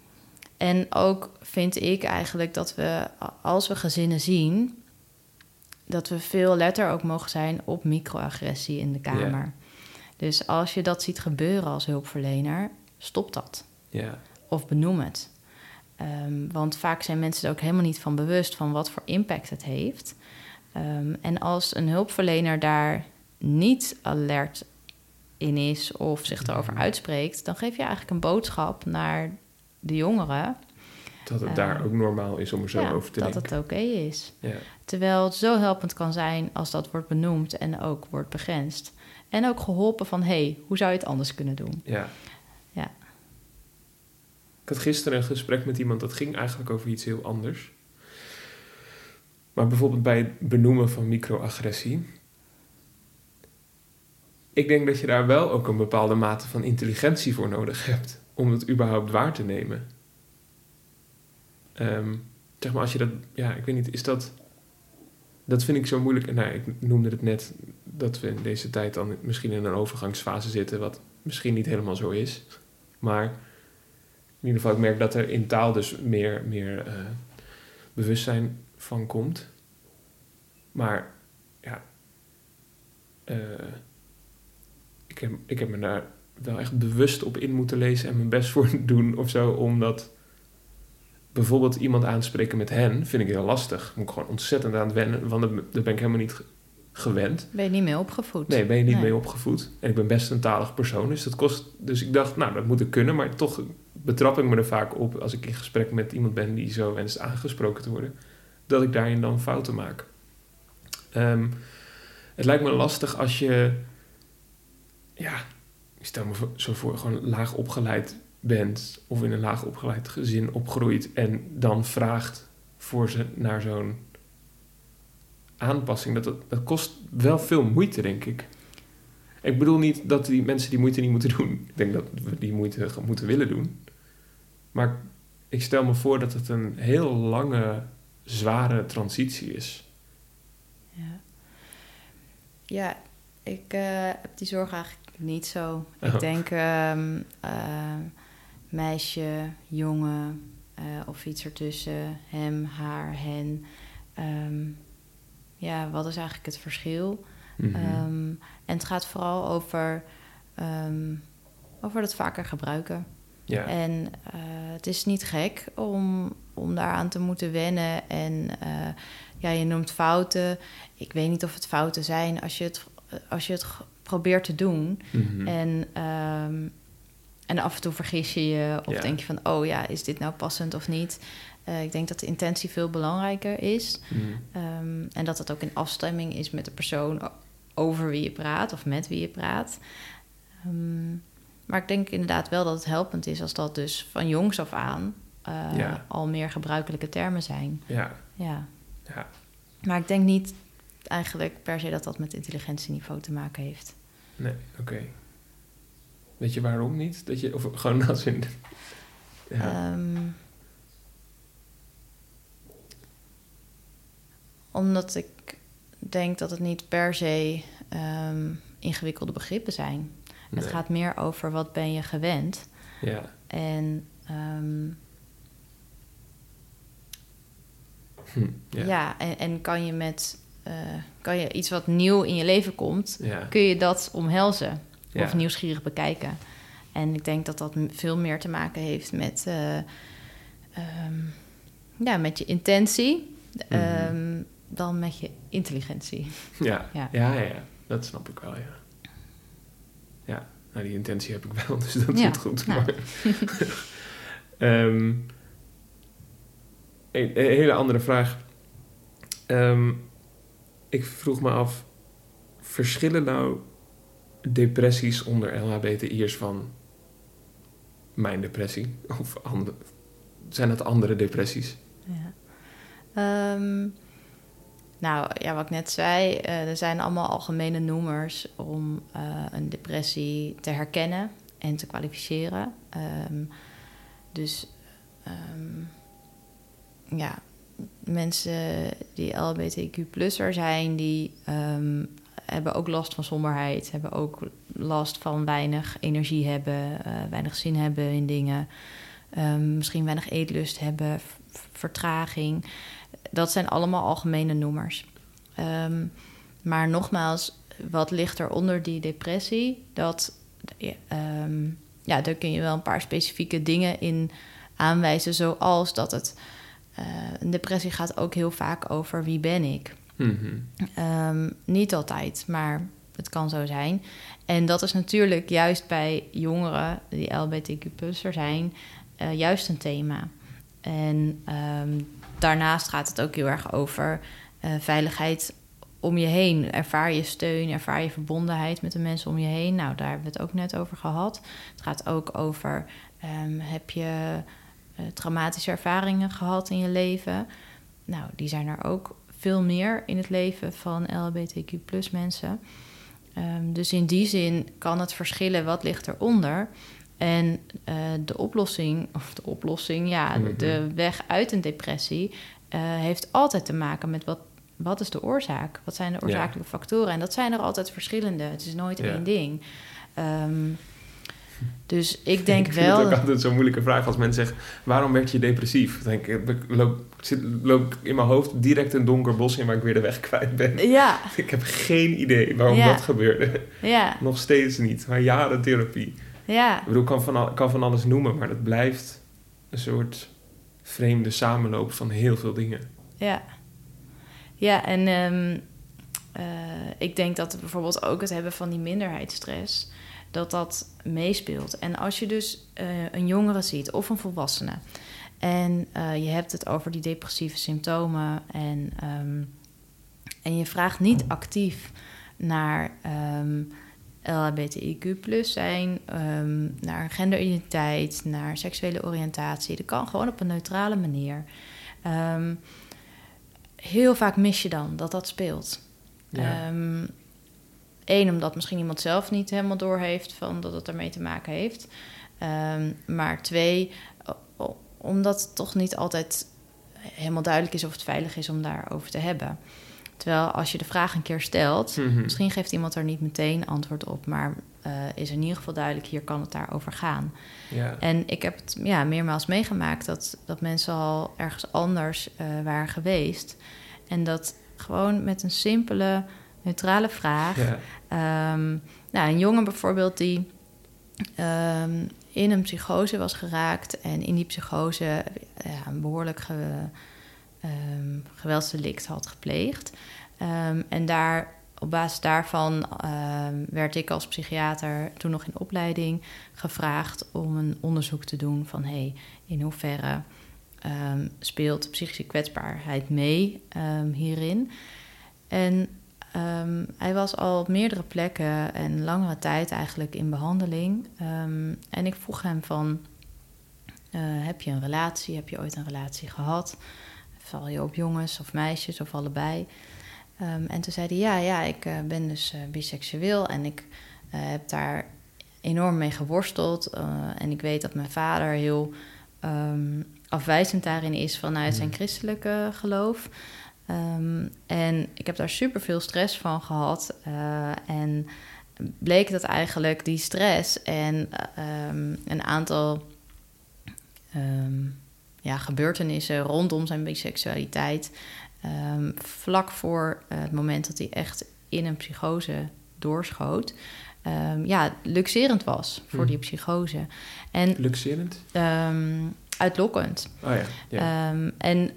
en ook vind ik eigenlijk dat we, als we gezinnen zien, dat we veel letter ook mogen zijn op microagressie in de kamer. Dus als je dat ziet gebeuren als hulpverlener, stop dat. Of benoem het. Um, want vaak zijn mensen er ook helemaal niet van bewust van wat voor impact het heeft. Um, en als een hulpverlener daar niet alert in is of zich erover mhm. uitspreekt, dan geef je eigenlijk een boodschap naar de jongeren. Dat het daar eh, ook normaal is om er zo over te dat denken. Dat het oké is. Ja. Terwijl het zo helpend kan zijn als dat wordt benoemd en ook wordt begrensd. En ook geholpen van, hé, hey, hoe zou je het anders kunnen doen? Ja. ja. Ik had gisteren een gesprek met iemand dat ging eigenlijk over iets heel anders. Maar bijvoorbeeld bij het benoemen van microagressie ik denk dat je daar wel ook een bepaalde mate van intelligentie voor nodig hebt om het überhaupt waar te nemen. Um, zeg maar als je dat, ja, ik weet niet, is dat, dat vind ik zo moeilijk. Nou, ik noemde het net dat we in deze tijd dan misschien in een overgangsfase zitten, wat misschien niet helemaal zo is. Maar in ieder geval, ik merk dat er in taal dus meer, meer uh, bewustzijn van komt. Maar ja, uh, ik heb, ik heb me daar wel echt bewust op in moeten lezen en mijn best voor doen of zo, omdat bijvoorbeeld iemand aanspreken met hen vind ik heel lastig. Moet ik gewoon ontzettend aan het wennen, want daar ben ik helemaal niet gewend. Ben je niet mee opgevoed? Nee, ben je niet mee opgevoed. En ik ben best een talig persoon, dus dat kost... Dus ik dacht, nou, dat moet ik kunnen, maar toch betrap ik me er vaak op als ik in gesprek met iemand ben die zo wenst aangesproken te worden, dat ik daarin dan fouten maak. Um, het lijkt me lastig als je ja, ik stel me zo voor, gewoon laag opgeleid bent of in een laag opgeleid gezin opgroeit en dan vraagt voor ze naar zo'n aanpassing. Dat, dat, kost wel veel moeite, denk ik. Ik bedoel niet dat die mensen die moeite niet moeten doen. Ik denk dat we die moeite moeten willen doen. Maar ik stel me voor dat het een heel lange, zware transitie is. Ja, ja ik uh, heb die zorg eigenlijk niet zo. Ik oh. denk um, uh, meisje, jongen uh, of iets ertussen. Hem, haar, hen. Um, ja, wat is eigenlijk het verschil? Mm -hmm. um, en het gaat vooral over, over het vaker gebruiken. Ja. En uh, het is niet gek om, om daaraan te moeten wennen. En ja, je noemt fouten. Ik weet niet of het fouten zijn als je het, als je het probeert te doen. Mhm. en, um, en af en toe vergis je je of denk je van, oh ja, is dit nou passend of niet? Uh, ik denk dat de intentie veel belangrijker is. Mhm. Um, en dat het ook in afstemming is met de persoon over wie je praat of met wie je praat. Um, maar ik denk inderdaad wel dat het helpend is als dat dus van jongs af aan uh, ja. al meer gebruikelijke termen zijn. Ja. ja. ja. Maar ik denk niet eigenlijk per se dat dat met intelligentieniveau te maken heeft. Nee, oké. Weet je waarom niet? Dat je, of gewoon als in... Ja. Um, omdat ik denk dat het niet per se ehm, ingewikkelde begrippen zijn. Het gaat meer over wat ben je gewend. Ja. En ehm, Hm. ja, Ja. en, en kan je met eh, kan je iets wat nieuw in je leven komt, Ja. kun je dat omhelzen Ja. of nieuwsgierig bekijken. En ik denk dat dat veel meer te maken heeft met, eh, ehm, ja, met je intentie Mhm. ehm, dan met je intelligentie. Ja. Ja. Ja. Ja, dat snap ik wel, ja. Ja, nou, die intentie heb ik wel, dus dat zit goed. nou. Maar, Ehm, een, een hele andere vraag. Ik vroeg me af, verschillen nou depressies onder LHBTI'ers van mijn depressie? Of ander, zijn dat andere depressies? Ja. Ehm, nou, ja, wat ik net zei, eh, er zijn allemaal algemene noemers om eh, een depressie te herkennen en te kwalificeren. Ehm, dus ehm, ja, mensen die LGBTQ-plusser zijn, die ehm, hebben ook last van somberheid, hebben ook last van weinig energie hebben, eh, weinig zin hebben in dingen. Ehm, misschien weinig eetlust hebben, vertraging. Dat zijn allemaal algemene noemers. Ehm, maar nogmaals, wat ligt er onder die depressie? Dat, ja, daar kun je wel een paar specifieke dingen in aanwijzen, zoals dat het. Eh, een depressie gaat ook heel vaak over wie ben ik. Ehm, niet altijd, maar het kan zo zijn. En dat is natuurlijk juist bij jongeren die LBTQ-plusser zijn, eh, juist een thema. En ehm, daarnaast gaat het ook heel erg over eh, veiligheid om je heen. Ervaar je steun, ervaar je verbondenheid met de mensen om je heen. Nou, daar hebben we het ook net over gehad. Het gaat ook over, ehm, heb je traumatische ervaringen gehad in je leven? Nou, die zijn er ook veel meer in het leven van LHBTQ mensen. Ehm, dus in die zin kan het verschillen wat ligt eronder. En eh, de oplossing, of de oplossing, ja, de- Mhm. de weg uit een depressie eh, heeft altijd te maken met wat, wat is de oorzaak? Wat zijn de Ja. oorzakelijke factoren? En dat zijn er altijd verschillende. Het is nooit Ja. één ding. Ehm, dus ik denk ik vind wel. het ook altijd zo'n moeilijke vraag als mensen zeggen... waarom werd je depressief? Dan denk ik, ik loop, zit, loop in mijn hoofd direct een donker bos in... waar ik weer de weg kwijt ben. Ja, Ik heb geen idee waarom Ja. dat gebeurde. ja, Nog steeds niet. Maar jaren therapie. ja. Ik bedoel, ik kan van, al- kan van alles noemen... maar dat blijft een soort vreemde samenloop van heel veel dingen. Ja, ja en ehm, eh, ik denk dat bijvoorbeeld ook het hebben van die minderheidsstress, dat dat meespeelt. En als je dus eh, een jongere ziet of een volwassene en eh, je hebt het over die depressieve symptomen en, ehm, en je vraagt niet actief naar ehm LHBTIQ plus zijn, ehm, naar genderidentiteit, naar seksuele oriëntatie. Dat kan gewoon op een neutrale manier. Heel vaak mis je dan dat dat speelt. Ja. Eén, omdat misschien iemand zelf niet helemaal doorheeft van dat het ermee te maken heeft. Ehm, maar twee, omdat het toch niet altijd helemaal duidelijk is of het veilig is om daarover te hebben. Terwijl als je de vraag een keer stelt, Mhm. misschien geeft iemand er niet meteen antwoord op, maar eh, is in ieder geval duidelijk, hier kan het daarover gaan. Ja. En ik heb het ja, meermaals meegemaakt dat, dat mensen al ergens anders eh, waren geweest. En dat gewoon met een simpele, neutrale vraag. Ja. Ehm, nou, een jongen bijvoorbeeld die ehm, in een psychose was geraakt. En in die psychose ja, een behoorlijk ge, ehm, geweldsdelict had gepleegd. En daar, op basis daarvan werd ik als psychiater toen nog in opleiding gevraagd om een onderzoek te doen van hey, in hoeverre speelt psychische kwetsbaarheid mee hierin. En ehm, hij was al op meerdere plekken en langere tijd eigenlijk in behandeling. Ehm, en ik vroeg hem van, eh, heb je een relatie? Heb je ooit een relatie gehad? Val je op jongens of meisjes of allebei? Ehm, en toen zei hij, ja, ja, ik eh, ben dus eh, biseksueel en ik heb daar enorm mee geworsteld. en ik weet dat mijn vader heel afwijzend daarin is vanuit zijn Mhm. christelijke geloof. Ehm, en ik heb daar super veel stress van gehad. eh, en bleek dat eigenlijk die stress en ehm, een aantal ehm, ja, gebeurtenissen rondom zijn biseksualiteit. vlak voor het moment dat hij echt in een psychose doorschoot. ja, luxerend was voor Hmm. die psychose. En Luxerend? uitlokkend. Oh ja. ja. En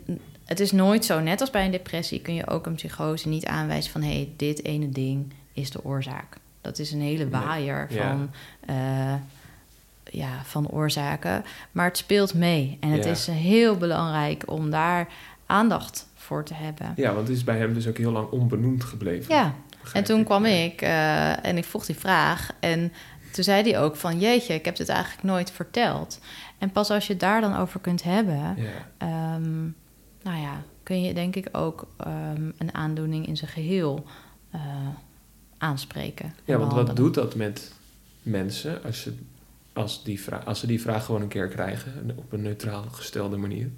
het is nooit zo, net als bij een depressie, kun je ook een psychose niet aanwijzen van hé, hey, dit ene ding is de oorzaak. Dat is een hele Nee. waaier Ja. van, eh, ja, van oorzaken. Maar het speelt mee. En het Ja. is heel belangrijk om daar aandacht voor te hebben. ja, want het is bij hem dus ook heel lang onbenoemd gebleven. Ja, en toen ik. kwam Ja. ik eh, en ik vroeg die vraag. En toen zei hij ook van... jeetje, ik heb dit eigenlijk nooit verteld. En pas als je het daar dan over kunt hebben... Ja. ehm, nou ja, kun je denk ik ook ehm, een aandoening in zijn geheel eh, aanspreken. en Ja, want wat doet dat met mensen als, je, als, die vraag, als ze die vraag gewoon een keer krijgen op een neutraal gestelde manier?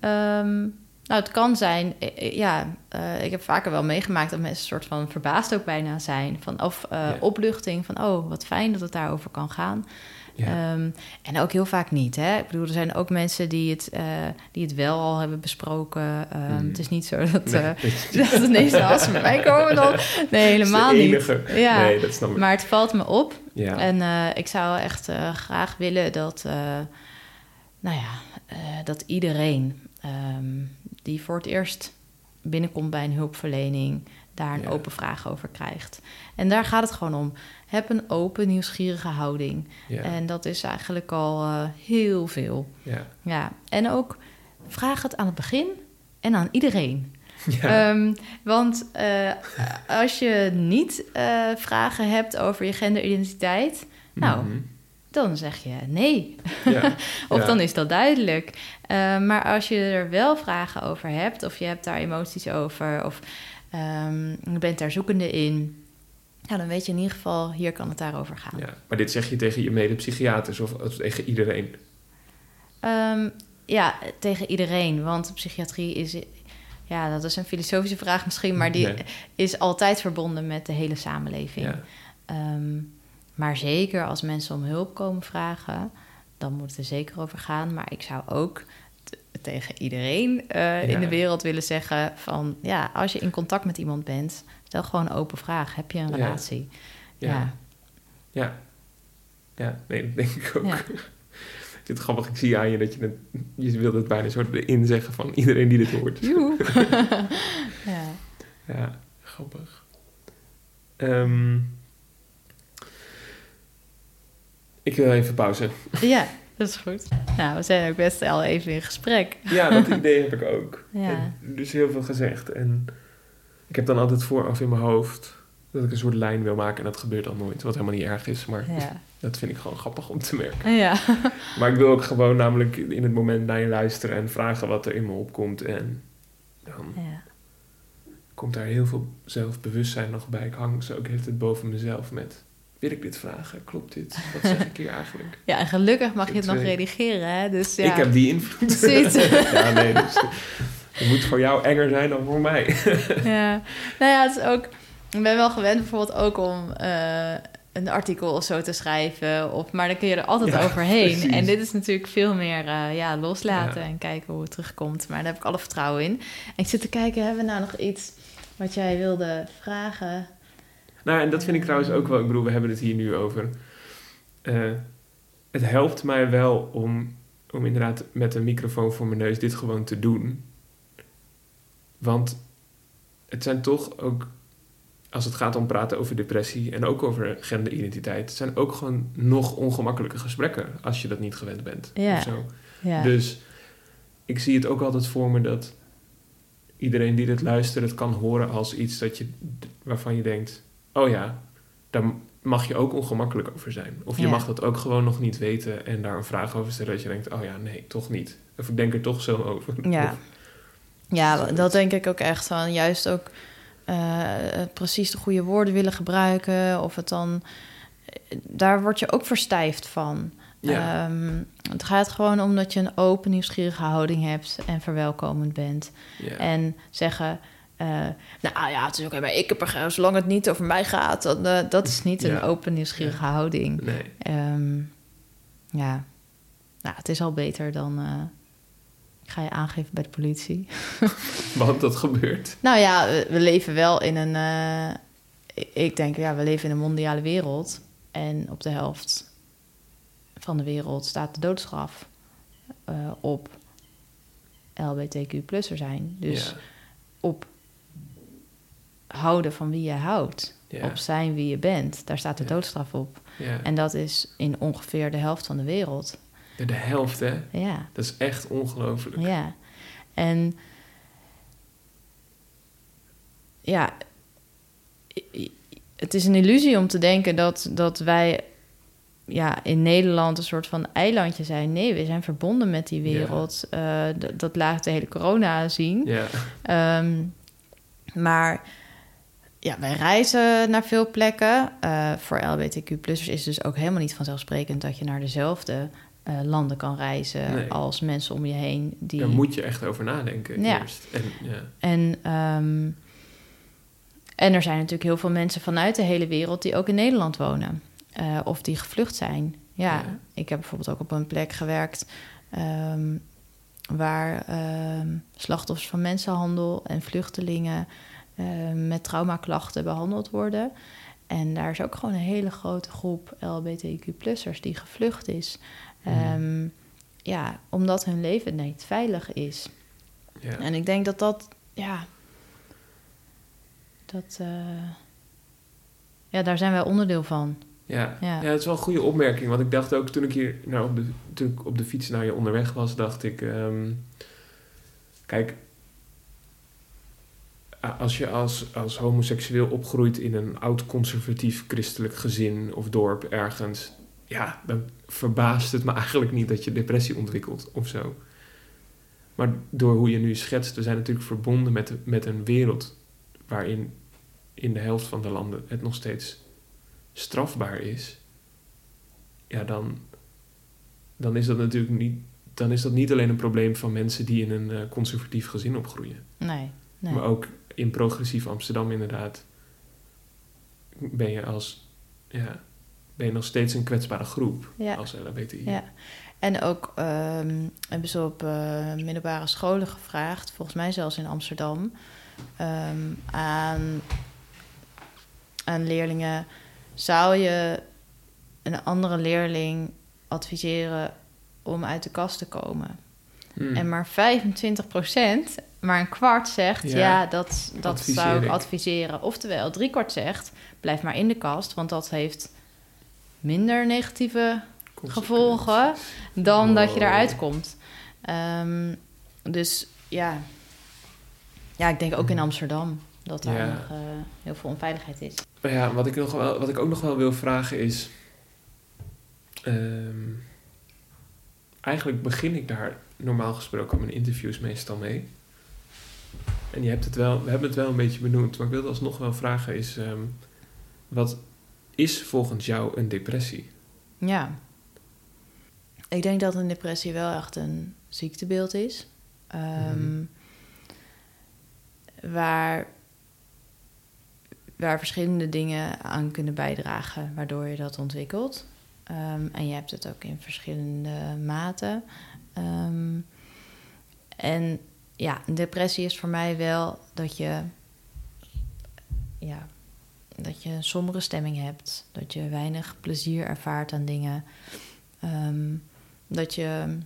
Ehm, nou, het kan zijn, eh, eh, ja, ik heb vaker wel meegemaakt dat mensen een soort van verbaasd ook bijna zijn. Van, of Ja. opluchting van, oh, wat fijn dat het daarover kan gaan. Ja. Ehm, en ook heel vaak niet. Hè? Ik bedoel, er zijn ook mensen die het, eh, die het wel al hebben besproken. Ehm, Mhm. Het is niet zo dat, Nee, eh, dat- ineens als ze bij mij komen dan... Nee, helemaal de niet. Ja, Nee, dat snap ik. maar het valt me op. ja. En eh, ik zou echt graag willen dat, nou ja, dat iedereen ehm, die voor het eerst binnenkomt bij een hulpverlening, daar een Ja. open vraag over krijgt. En daar gaat het gewoon om. Heb een open, nieuwsgierige houding. ja. En dat is eigenlijk al eh, heel veel. ja. Ja, en ook vraag het aan het begin en aan iedereen. Ja. Ehm, want eh, als je niet eh, vragen hebt over je genderidentiteit, nou, Mhm. dan zeg je nee. ja. Of Ja. dan is dat duidelijk. Maar als je er wel vragen over hebt, of je hebt daar emoties over, of ehm, je bent daar zoekende in, nou, dan weet je in ieder geval, hier kan het daarover gaan. ja. Maar dit zeg je tegen je medepsychiaters of, of tegen iedereen? Ehm, ja, tegen iedereen. Want psychiatrie is, ja, dat is een filosofische vraag misschien, maar die is altijd verbonden met de hele samenleving. Ja. Ehm, maar zeker als mensen om hulp komen vragen, dan moet het er zeker over gaan. Maar ik zou ook tegen iedereen eh, Ja. in de wereld willen zeggen van... ja, als je in contact met iemand bent, stel gewoon een open vraag. Heb je een relatie? Ja. Ja. Ja. Ja, nee, dat denk ik ook. Ja. Ik vind het grappig, ik zie aan je dat je het, je wilde het bijna soort erin zeggen van iedereen die dit hoort. Ja. Ja, grappig. Ehm, ik wil even pauze. ja, dat is goed. Nou, we zijn ook best al even in gesprek. Ja, dat idee heb ik ook. Ja. En is heel veel gezegd. En ik heb dan altijd vooraf in mijn hoofd dat ik een soort lijn wil maken. En dat gebeurt dan nooit, wat helemaal niet erg is. Maar Ja. dat vind ik gewoon grappig om te merken. ja. Maar ik wil ook gewoon namelijk in het moment naar je luisteren en vragen wat er in me opkomt. En dan ja. komt daar heel veel zelfbewustzijn nog bij. Ik hang zo ook heel het boven mezelf met... Wil ik dit vragen? Klopt dit? Wat zeg ik hier eigenlijk? Ja, en gelukkig mag je het nog redigeren, hè? Dus ja. Ik heb die invloed. Ja, nee, dus het moet voor jou enger zijn dan voor mij. ja. Nou ja, het is ook... Ik ben wel gewend bijvoorbeeld ook om eh, een artikel of zo te schrijven. Of, maar dan kun je er altijd Ja, overheen. precies. En dit is natuurlijk veel meer eh, ja, loslaten Ja. en kijken hoe het terugkomt. Maar daar heb ik alle vertrouwen in. En ik zit te kijken, hebben we nou nog iets wat jij wilde vragen? Nou, en dat vind ik trouwens ook wel... Ik bedoel, we hebben het hier nu over. Eh, het helpt mij wel om, om inderdaad met een microfoon voor mijn neus dit gewoon te doen. Want het zijn toch ook... Als het gaat om praten over depressie en ook over genderidentiteit... zijn ook gewoon nog ongemakkelijke gesprekken... als je dat niet gewend bent. Ja. Of zo. Ja. Dus ik zie het ook altijd voor me dat iedereen die dit luistert het kan horen als iets dat je, waarvan je denkt: oh ja, daar mag je ook ongemakkelijk over zijn. Of je Ja. mag dat ook gewoon nog niet weten en daar een vraag over stellen dat je denkt: oh ja, nee, toch niet. Of ik denk er toch zo over. Ja. Ja, dat denk ik ook echt van. Juist ook eh, precies de goede woorden willen gebruiken. Of het dan. Daar word je ook verstijfd van. Ja. Ehm, het gaat gewoon om dat je een open, nieuwsgierige houding hebt en verwelkomend bent. ja. En zeggen, eh, nou ja, het is oké, maar ik heb er, zolang het niet over mij gaat, dan, eh, dat is niet Ja. een open, nieuwsgierige houding. Nee. Ehm, ja, nou, het is al beter dan. Ik ga je aangeven bij de politie. Want dat gebeurt. Nou ja, we, we leven wel in een. eh, ik- denk, ja, we leven in een mondiale wereld. En op de helft van de wereld staat de doodstraf eh, op LBTQ-plusser zijn. Dus ja. op houden van wie je houdt. Ja. Op zijn wie je bent. Daar staat de Ja. doodstraf op. En dat is in ongeveer de helft van de wereld. De helft, hè? Ja. Dat is echt ongelooflijk. Ja, en ja, het is een illusie om te denken dat, dat wij ja, in Nederland een soort van eilandje zijn. Nee, we zijn verbonden met die wereld. Eh, dat laat de hele corona zien. Ja. Ehm, maar ja, wij reizen naar veel plekken. Eh, voor LBTQ-plussers is het dus ook helemaal niet vanzelfsprekend dat je naar dezelfde eh, landen kan reizen Nee. als mensen om je heen. Die... Daar moet je echt over nadenken Ja. eerst. En, ja. En, ehm, en er zijn natuurlijk heel veel mensen vanuit de hele wereld die ook in Nederland wonen. eh, of die gevlucht zijn. Ja, Ja. ik heb bijvoorbeeld ook op een plek gewerkt ehm, waar ehm, slachtoffers van mensenhandel en vluchtelingen ehm, met traumaklachten behandeld worden. En daar is ook gewoon een hele grote groep LBTQ-plussers die gevlucht is. Mhm. Ehm, ja, omdat hun leven niet veilig is. Ja. En ik denk dat dat, ja, dat, eh, ja, daar zijn wij onderdeel van. Ja. Ja. Ja. het is wel een goede opmerking. Want ik dacht ook toen ik hier nou, op, de, toen ik op de fiets naar je onderweg was, dacht ik. ehm, kijk, als je als, als homoseksueel opgroeit in een oud-conservatief christelijk gezin of dorp ergens, ja, dan verbaast het me eigenlijk niet dat je depressie ontwikkelt of zo. Maar door hoe je nu schetst, we zijn natuurlijk verbonden met, met een wereld waarin in de helft van de landen het nog steeds strafbaar is, ja, dan, dan is dat natuurlijk niet, dan is dat niet alleen een probleem van mensen die in een eh, conservatief gezin opgroeien, Nee, nee. maar ook in progressief Amsterdam inderdaad ben je als, ja, ben je nog steeds een kwetsbare groep Ja. als LHBTI. Ja. En ook ehm, hebben ze op eh, middelbare scholen gevraagd, volgens mij zelfs in Amsterdam, ehm, aan, aan leerlingen: zou je een andere leerling adviseren om uit de kast te komen? Hmm. En maar 25% maar een kwart zegt, Ja, ja, dat, dat adviseer zou ik ik. adviseren. Oftewel, drie kwart zegt, blijf maar in de kast, want dat heeft minder negatieve gevolgen dan dat je eruit komt. Ehm, dus ja. ja, ik denk ook in Amsterdam dat daar Ja. nog eh, heel veel onveiligheid is. Ja, wat ik, nog wel, wat ik ook nog wel wil vragen is... ehm, eigenlijk begin ik daar normaal gesproken mijn interviews meestal mee. En je hebt het wel, we hebben het wel een beetje benoemd, maar ik wilde alsnog wel vragen is... ehm, wat is volgens jou een depressie? Ja. Ik denk dat een depressie wel echt een ziektebeeld is. Ehm, Mhm. waar, waar verschillende dingen aan kunnen bijdragen waardoor je dat ontwikkelt. Ehm, en je hebt het ook in verschillende maten. Ehm, en ja, een depressie is voor mij wel dat je, ja, dat je een sombere stemming hebt. Dat je weinig plezier ervaart aan dingen. Ehm, dat je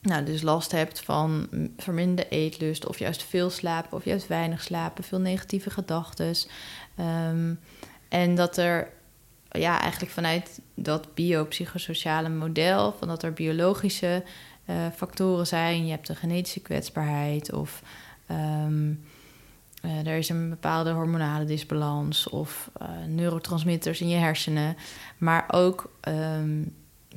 nou, dus last hebt van verminderde eetlust, of juist veel slapen, of juist weinig slapen, veel negatieve gedachten. Ehm, en dat er ja, eigenlijk vanuit dat biopsychosociale model, van dat er biologische eh, factoren zijn. Je hebt een genetische kwetsbaarheid of ehm, eh, er is een bepaalde hormonale disbalans of eh, neurotransmitters in je hersenen. Maar ook ehm,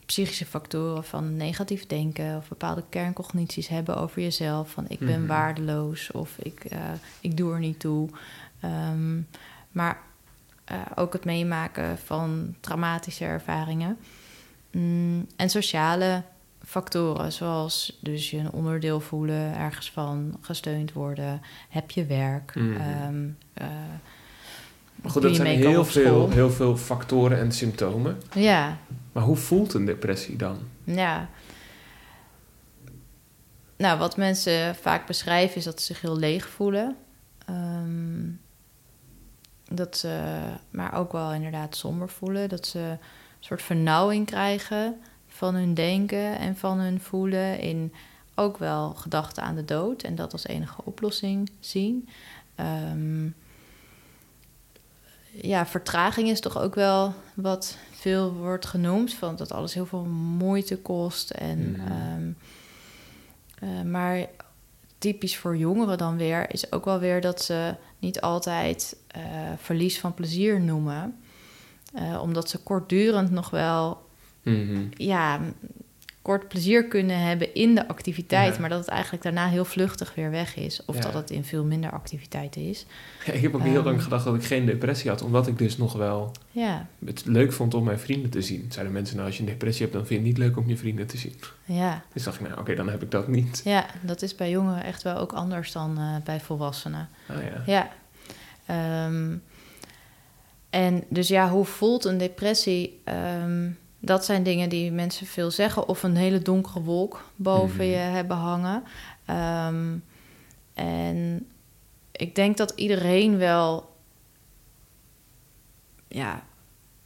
psychische factoren van negatief denken of bepaalde kerncognities hebben over jezelf. Van ik ben Mhm. waardeloos of ik, eh, ik doe er niet toe. Ehm, maar ook het meemaken van traumatische ervaringen. Mm, en sociale factoren, zoals dus je een onderdeel voelen, ergens van gesteund worden, heb je werk. Mhm. ehm, eh, Maar goed, dat zijn heel veel, heel veel factoren en symptomen. Ja, Maar hoe voelt een depressie dan? ja. Nou, wat mensen vaak beschrijven is dat ze zich heel leeg voelen. Ehm, dat ze, maar ook wel inderdaad somber voelen. Dat ze een soort vernauwing krijgen van hun denken en van hun voelen. In ook wel gedachten aan de dood en dat als enige oplossing zien. Ehm, ja, vertraging is toch ook wel wat veel wordt genoemd. Van dat alles heel veel moeite kost. En, Mhm. ehm, eh, maar typisch voor jongeren dan weer is ook wel weer dat ze niet altijd eh, verlies van plezier noemen. Eh, omdat ze kortdurend nog wel Mhm. ja, kort plezier kunnen hebben in de activiteit, Ja. maar dat het eigenlijk daarna heel vluchtig weer weg is. Of Ja. dat het in veel minder activiteiten is. Ja, ik heb ook heel Ehm. lang gedacht dat ik geen depressie had, omdat ik dus nog wel Ja, het leuk vond om mijn vrienden te zien. Zeiden mensen, nou als je een depressie hebt, dan vind je het niet leuk om je vrienden te zien. ja, Dus dacht ik, nou oké, dan heb ik dat niet. ja, dat is bij jongeren echt wel ook anders dan eh, bij volwassenen. Ah ja. Ja. Ehm, en dus ja, hoe voelt een depressie? Ehm, dat zijn dingen die mensen veel zeggen. Of een hele donkere wolk boven Mhm. je hebben hangen. Ehm, en ik denk dat iedereen wel ja,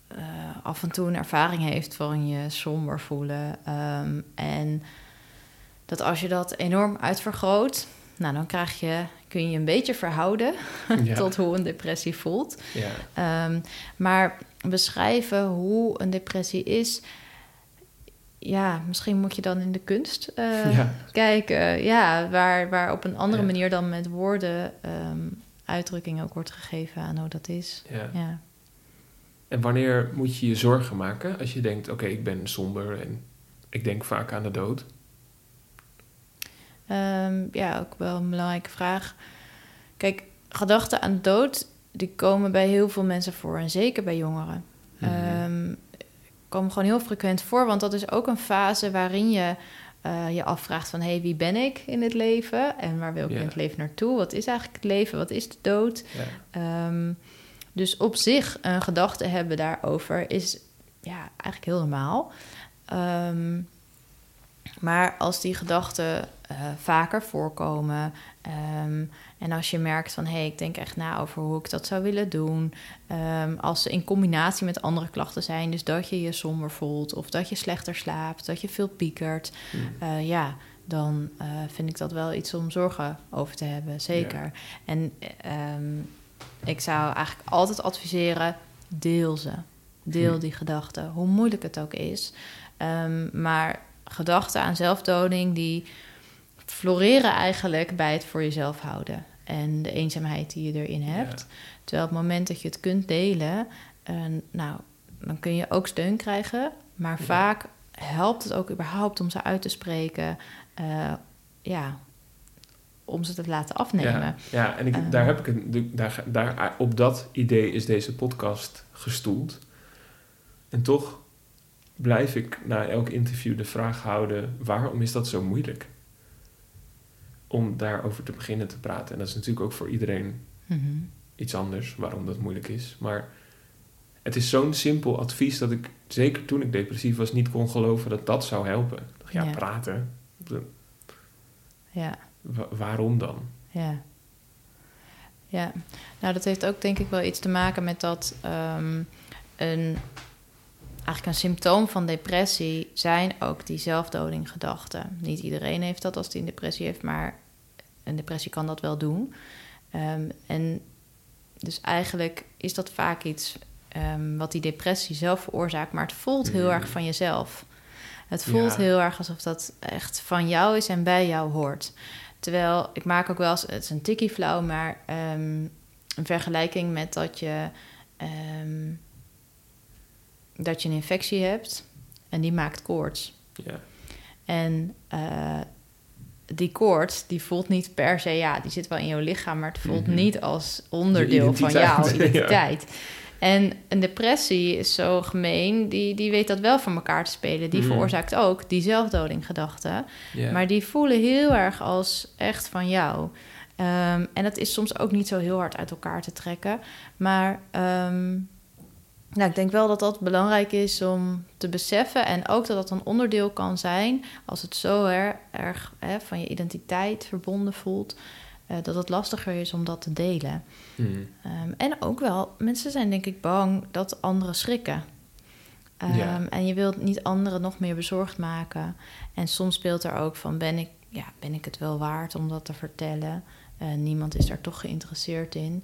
eh, af en toe een ervaring heeft van je somber voelen. Ehm, en dat als je dat enorm uitvergroot, nou, dan krijg je, kun je een beetje verhouden Ja. tot hoe een depressie voelt. ja. Ehm, maar beschrijven hoe een depressie is. Ja, misschien moet je dan in de kunst eh, Ja. kijken. Ja, waar, waar op een andere Ja. manier dan met woorden ehm, uitdrukking ook wordt gegeven aan hoe dat is. ja. Ja. En wanneer moet je je zorgen maken als je denkt, oké, ik ben somber en ik denk vaak aan de dood? Ehm, ja, ook wel een belangrijke vraag. Kijk, gedachten aan dood, die komen bij heel veel mensen voor. En zeker bij jongeren. Mhm. Ehm, komen gewoon heel frequent voor. Want dat is ook een fase waarin je eh, je afvraagt van... hé, hey, wie ben ik in het leven? En waar wil ik in het leven naartoe? Wat is eigenlijk het leven? Wat is de dood? Ehm, dus op zich een gedachte hebben daarover is ja, eigenlijk heel normaal. Ehm, maar als die gedachten eh, vaker voorkomen ehm, en als je merkt van hé, hey, ik denk echt na over hoe ik dat zou willen doen, ehm, als ze in combinatie met andere klachten zijn, dus dat je je somber voelt of dat je slechter slaapt, dat je veel piekert, Mm. eh, ja, dan eh, vind ik dat wel iets om zorgen over te hebben, zeker. En ehm, ik zou eigenlijk altijd adviseren, deel ze. Deel Hm. die gedachten, hoe moeilijk het ook is. Maar gedachten aan zelfdoding, die floreren eigenlijk bij het voor jezelf houden. En de eenzaamheid die je erin hebt. Ja. Terwijl op het moment dat je het kunt delen, eh, nou, dan kun je ook steun krijgen. Maar Ja. vaak helpt het ook überhaupt om ze uit te spreken. eh, ja, om ze te laten afnemen. Ja, ja en ik, daar heb ik een, daar, daar, op dat idee is deze podcast gestoeld. En toch blijf ik na elk interview de vraag houden: waarom is dat zo moeilijk? Om daarover te beginnen te praten. En dat is natuurlijk ook voor iedereen Mhm. iets anders waarom dat moeilijk is. Maar het is zo'n simpel advies dat ik, zeker toen ik depressief was, niet kon geloven dat dat zou helpen. Ja, Ja. praten. Ja. Wa- waarom dan? Ja. Ja, nou dat heeft ook denk ik wel iets te maken met dat ehm, een, eigenlijk een symptoom van depressie zijn ook die zelfdodinggedachten. Niet iedereen heeft dat als die een depressie heeft, maar een depressie kan dat wel doen. Ehm, en dus eigenlijk is dat vaak iets ehm, wat die depressie zelf veroorzaakt, maar het voelt heel Mm. erg van jezelf. Het voelt Ja. heel erg alsof dat echt van jou is en bij jou hoort. Terwijl ik maak ook wel eens, het is een tikkie flauw, maar ehm, een vergelijking met dat je, dat je een infectie hebt en die maakt koorts. Ja. En eh, die koorts, die voelt niet per se, ja, die zit wel in jouw lichaam, maar het voelt Mhm. niet als onderdeel van identiteit, jouw ja. identiteit. En een depressie is zo gemeen, die, die weet dat wel van elkaar te spelen. Die Mhm. veroorzaakt ook die zelfdodinggedachten. Ja. Maar die voelen heel erg als echt van jou. Ehm, en dat is soms ook niet zo heel hard uit elkaar te trekken. Maar ehm, nou, ik denk wel dat dat belangrijk is om te beseffen. En ook dat dat een onderdeel kan zijn als het zo er, erg hè, van je identiteit verbonden voelt. eh, dat het lastiger is om dat te delen. Hmm. Ehm, en ook wel, mensen zijn denk ik bang dat anderen schrikken. Ehm, Ja. En je wilt niet anderen nog meer bezorgd maken. En soms speelt er ook van, ben ik, ja, ben ik het wel waard om dat te vertellen? Eh, niemand is daar toch geïnteresseerd in.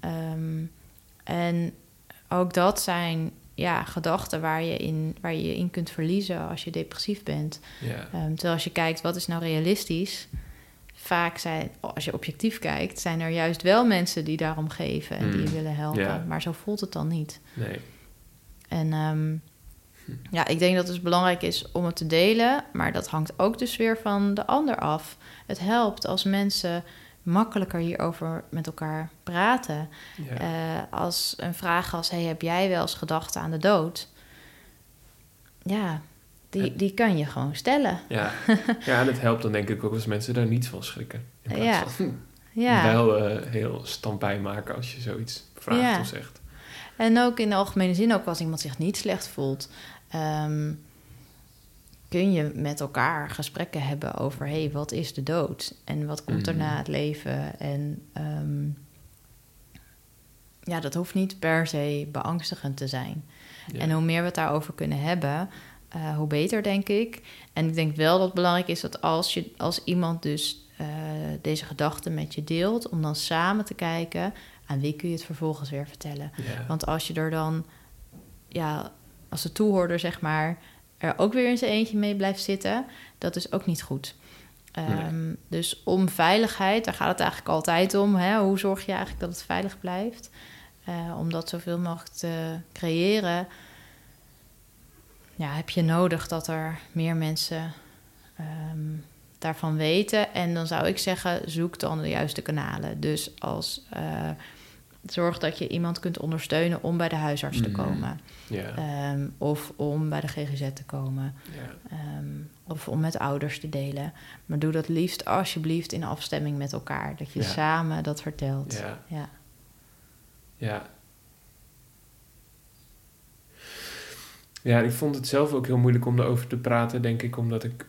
Ehm, en ook dat zijn ja, gedachten waar je, in, waar je je in kunt verliezen als je depressief bent. Ehm, terwijl als je kijkt, wat is nou realistisch? Vaak zijn, als je objectief kijkt, zijn er juist wel mensen die daarom geven en die je Mm, willen helpen. Maar zo voelt het dan niet. Nee. En ehm, ja, ik denk dat het dus belangrijk is om het te delen, maar dat hangt ook dus weer van de ander af. Het helpt als mensen makkelijker hierover met elkaar praten. Ja. Eh, als een vraag als: hey, heb jij wel eens gedacht aan de dood? Ja, die, die kan je gewoon stellen. Ja. ja, dat helpt dan denk ik ook als mensen daar niet van schrikken. In Ja. van Ja. wel eh, heel stampij maken als je zoiets vraagt Ja. of zegt. En ook in de algemene zin, ook als iemand zich niet slecht voelt, ehm, kun je met elkaar gesprekken hebben over: hé, hey, wat is de dood? En wat komt er Mhm. na het leven? En ehm, ja, dat hoeft niet per se beangstigend te zijn. Ja. En hoe meer we het daarover kunnen hebben, eh, hoe beter, denk ik. En ik denk wel dat het belangrijk is dat als, je, als iemand dus eh, deze gedachten met je deelt, om dan samen te kijken aan wie kun je het vervolgens weer vertellen. Ja. Want als je er dan, ja, als de toehoorder zeg maar, er ook weer in zijn eentje mee blijft zitten, dat is ook niet goed. Ehm, Dus om veiligheid, daar gaat het eigenlijk altijd om. Hè? Hoe zorg je eigenlijk dat het veilig blijft? Eh, om dat zoveel mogelijk te creëren, ja, heb je nodig dat er meer mensen ehm, daarvan weten. En dan zou ik zeggen, zoek dan de juiste kanalen. Dus als eh, zorg dat je iemand kunt ondersteunen om bij de huisarts te Mhm. komen. Ehm, of om bij de GGZ te komen. Ehm, of om met ouders te delen. Maar doe dat liefst alsjeblieft in afstemming met elkaar. Dat je samen dat vertelt. Ja. Ja. Ja. Ja, ik vond het zelf ook heel moeilijk om erover te praten, denk ik, omdat ik.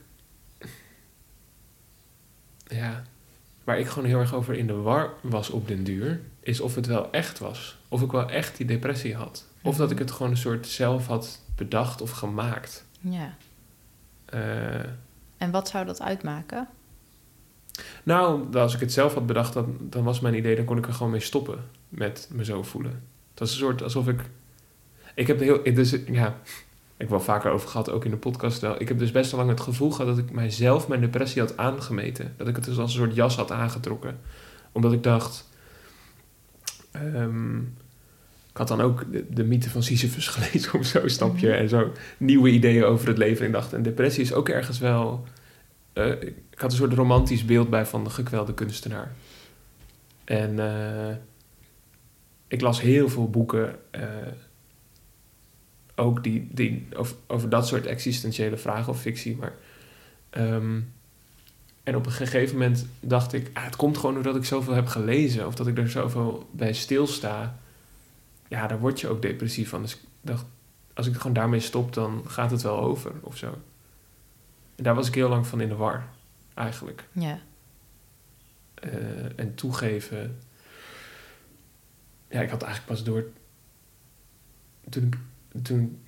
Ja. Waar ik gewoon heel erg over in de war was op den duur, is of het wel echt was. Of ik wel echt die depressie had. Of dat ik het gewoon een soort zelf had bedacht of gemaakt. ja. Eh, En wat zou dat uitmaken? nou, als ik het zelf had bedacht, dan, dan was mijn idee, dan kon ik er gewoon mee stoppen met me zo voelen. Het was een soort alsof ik. Ik heb heel. Dus, ja, ik heb wel vaker over gehad, ook in de podcast wel. Ik heb dus best wel lang het gevoel gehad dat ik mijzelf mijn depressie had aangemeten. Dat ik het dus als een soort jas had aangetrokken. Omdat ik dacht. Ehm, ik had dan ook de, de mythe van Sisyphus gelezen of zo, snap je? Mhm. En zo nieuwe ideeën over het leven. En ik dacht, en depressie is ook ergens wel... eh, ik had een soort romantisch beeld bij van de gekwelde kunstenaar. En eh, ik las heel veel boeken... eh, ook die, die over, over dat soort existentiële vragen of fictie. Maar, ehm, en op een gegeven moment dacht ik... Ah, het komt gewoon doordat ik zoveel heb gelezen... of dat ik er zoveel bij stilsta... ja, daar word je ook depressief van. Dus ik dacht, als ik gewoon daarmee stop... dan gaat het wel over of zo. En daar was ik heel lang van in de war, eigenlijk. Ja. Eh, en toegeven... Ja, ik had eigenlijk pas door... Toen ik, toen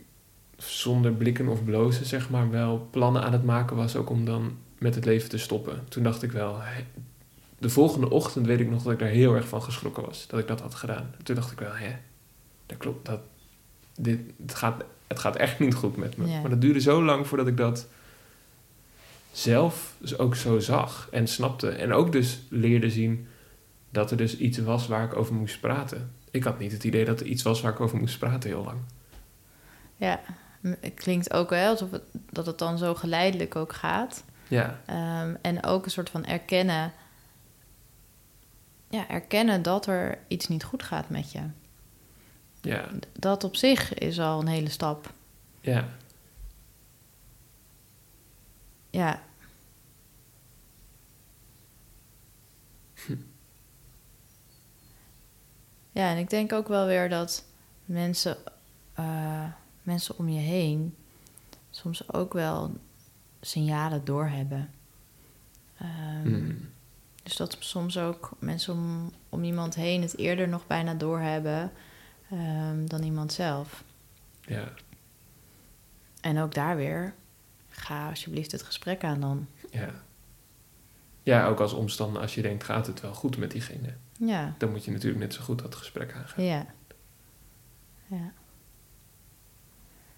zonder blikken of blozen, zeg maar, wel plannen aan het maken was... ook om dan met het leven te stoppen. Toen dacht ik wel... de volgende ochtend weet ik nog dat ik daar heel erg van geschrokken was. Dat ik dat had gedaan. Toen dacht ik wel, hè, dat klopt. Dat, dit, het, gaat, het gaat echt niet goed met me. Ja. Maar dat duurde zo lang voordat ik dat zelf ook zo zag en snapte. En ook dus leerde zien dat er dus iets was waar ik over moest praten. Ik had niet het idee dat er iets was waar ik over moest praten heel lang. Ja. Het klinkt ook wel alsof het, dat het dan zo geleidelijk ook gaat. Ja, Ehm, en ook een soort van erkennen... Ja, erkennen dat er iets niet goed gaat met je. Ja, Dat op zich is al een hele stap. ja, Ja. Ja, en ik denk ook wel weer dat mensen, eh, mensen om je heen soms ook wel signalen doorhebben. Mm. Dus dat soms ook mensen om, om iemand heen het eerder nog bijna doorhebben ehm dan iemand zelf. ja, En ook daar weer, ga alsjeblieft het gesprek aan dan. ja. Ja, ook als omstander, als je denkt, gaat het wel goed met diegene? Ja, Dan moet je natuurlijk net zo goed dat gesprek aangaan. ja. ja.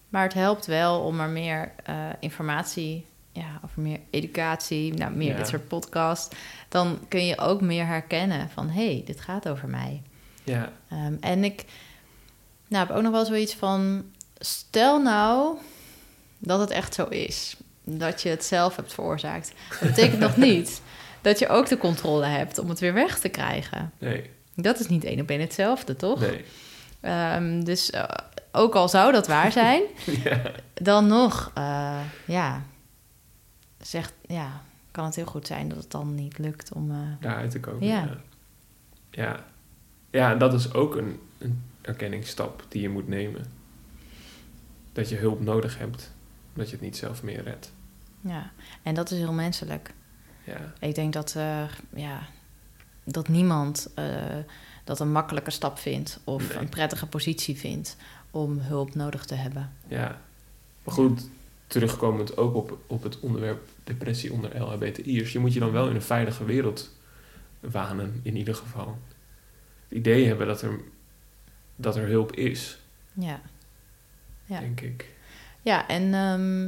Maar het helpt wel om er meer eh, informatie, ja, of meer educatie, nou, meer Ja. dit soort podcast. Dan kun je ook meer herkennen van, hé, hey, dit gaat over mij. Ja, Ehm, en ik nou, heb ook nog wel zoiets van... Stel nou dat het echt zo is. Dat je het zelf hebt veroorzaakt. Dat betekent nog niet dat je ook de controle hebt om het weer weg te krijgen. nee, Dat is niet één op één hetzelfde, toch? nee. Ehm, dus eh, ook al zou dat waar zijn, Ja, dan nog, eh, ja, zegt, ja, kan het heel goed zijn dat het dan niet lukt om... eh, daaruit te komen. Ja. Ja, ja. ja en dat is ook een, een erkenningsstap die je moet nemen. Dat je hulp nodig hebt, dat je het niet zelf meer redt. ja, en dat is heel menselijk. Ja, Ik denk dat, eh, ja, dat niemand eh, dat een makkelijke stap vindt of Nee. een prettige positie vindt om hulp nodig te hebben. ja. Maar goed, terugkomend ook op, op het onderwerp depressie onder LHBTI'ers. Je moet je dan wel in een veilige wereld wanen, in ieder geval. Het idee hebben dat er, dat er hulp is, Ja, Ja. denk ik. ja en ehm,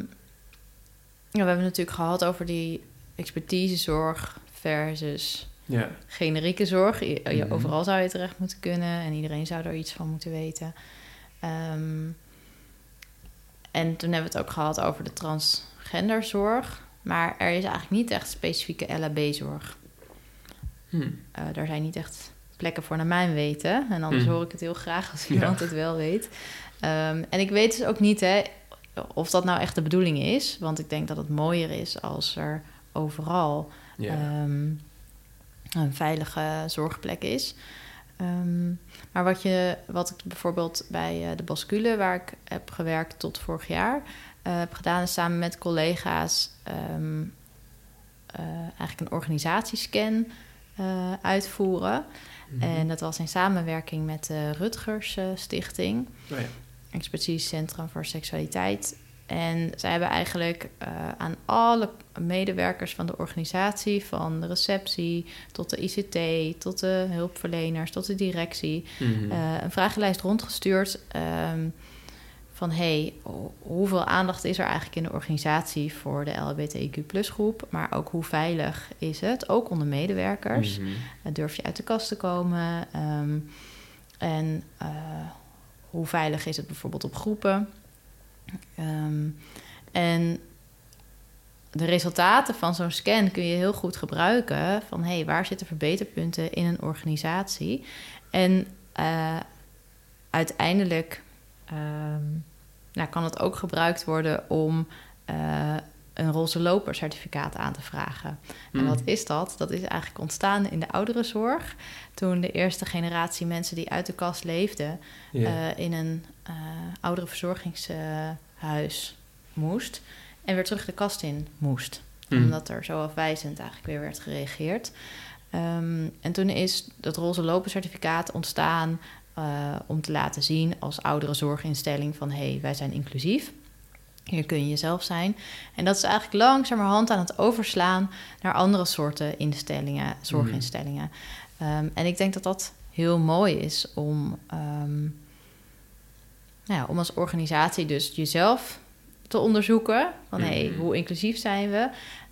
ja, we hebben het natuurlijk gehad over die expertisezorg versus Ja, generieke zorg. Je, je- Mhm. Overal zou je terecht moeten kunnen en iedereen zou er iets van moeten weten. Ehm, en toen hebben we het ook gehad over de transgenderzorg. Maar er is eigenlijk niet echt specifieke LHB-zorg. hm. Eh, daar zijn niet echt plekken voor naar mijn weten. En anders Mhm. hoor ik het heel graag als Ja. iemand het wel weet. Ehm, en ik weet dus ook niet hè, of dat nou echt de bedoeling is. Want ik denk dat het mooier is als er overal ehm, een veilige zorgplek is. Ehm, maar wat, je, wat ik bijvoorbeeld bij eh, de Bascule, waar ik heb gewerkt tot vorig jaar, eh, heb gedaan, is samen met collega's ehm, eh, eigenlijk een organisatiescan eh, uitvoeren. Mhm. En dat was in samenwerking met de Rutgers eh, Stichting. Nou ja. Expertisecentrum voor Seksualiteit. En zij hebben eigenlijk aan alle medewerkers van de organisatie, van de receptie tot de ICT, tot de hulpverleners, tot de directie, Mhm. een vragenlijst rondgestuurd. ehm, van hey, ho- hoeveel aandacht is er eigenlijk in de organisatie voor de LHBTIQ groep? Maar ook hoe veilig is het, ook onder medewerkers? Mhm. Uh, durf je uit de kast te komen? Ehm, en eh, hoe veilig is het bijvoorbeeld op groepen? Ehm, en de resultaten van zo'n scan kun je heel goed gebruiken. Van hé, hey, waar zitten verbeterpunten in een organisatie? En eh, uiteindelijk ehm, nou, kan het ook gebruikt worden om eh, een roze loper certificaat aan te vragen. En Mhm. wat is dat? Dat is eigenlijk ontstaan in de ouderenzorg. Toen de eerste generatie mensen die uit de kast leefden... Eh, in een uh, ouderenverzorgingshuis moest... en weer terug de kast in moest. Mhm. Omdat er zo afwijzend eigenlijk weer werd gereageerd. Um, en toen is dat roze lopencertificaat ontstaan... Uh, om te laten zien als ouderenzorginstelling van... hé, hey, wij zijn inclusief... Hier kun je jezelf zijn. En dat is eigenlijk langzamerhand aan het overslaan naar andere soorten instellingen, zorginstellingen. Mm. Um, en ik denk dat dat heel mooi is om, um, nou ja, om als organisatie dus jezelf te onderzoeken. Van hé, hey, hoe inclusief zijn we?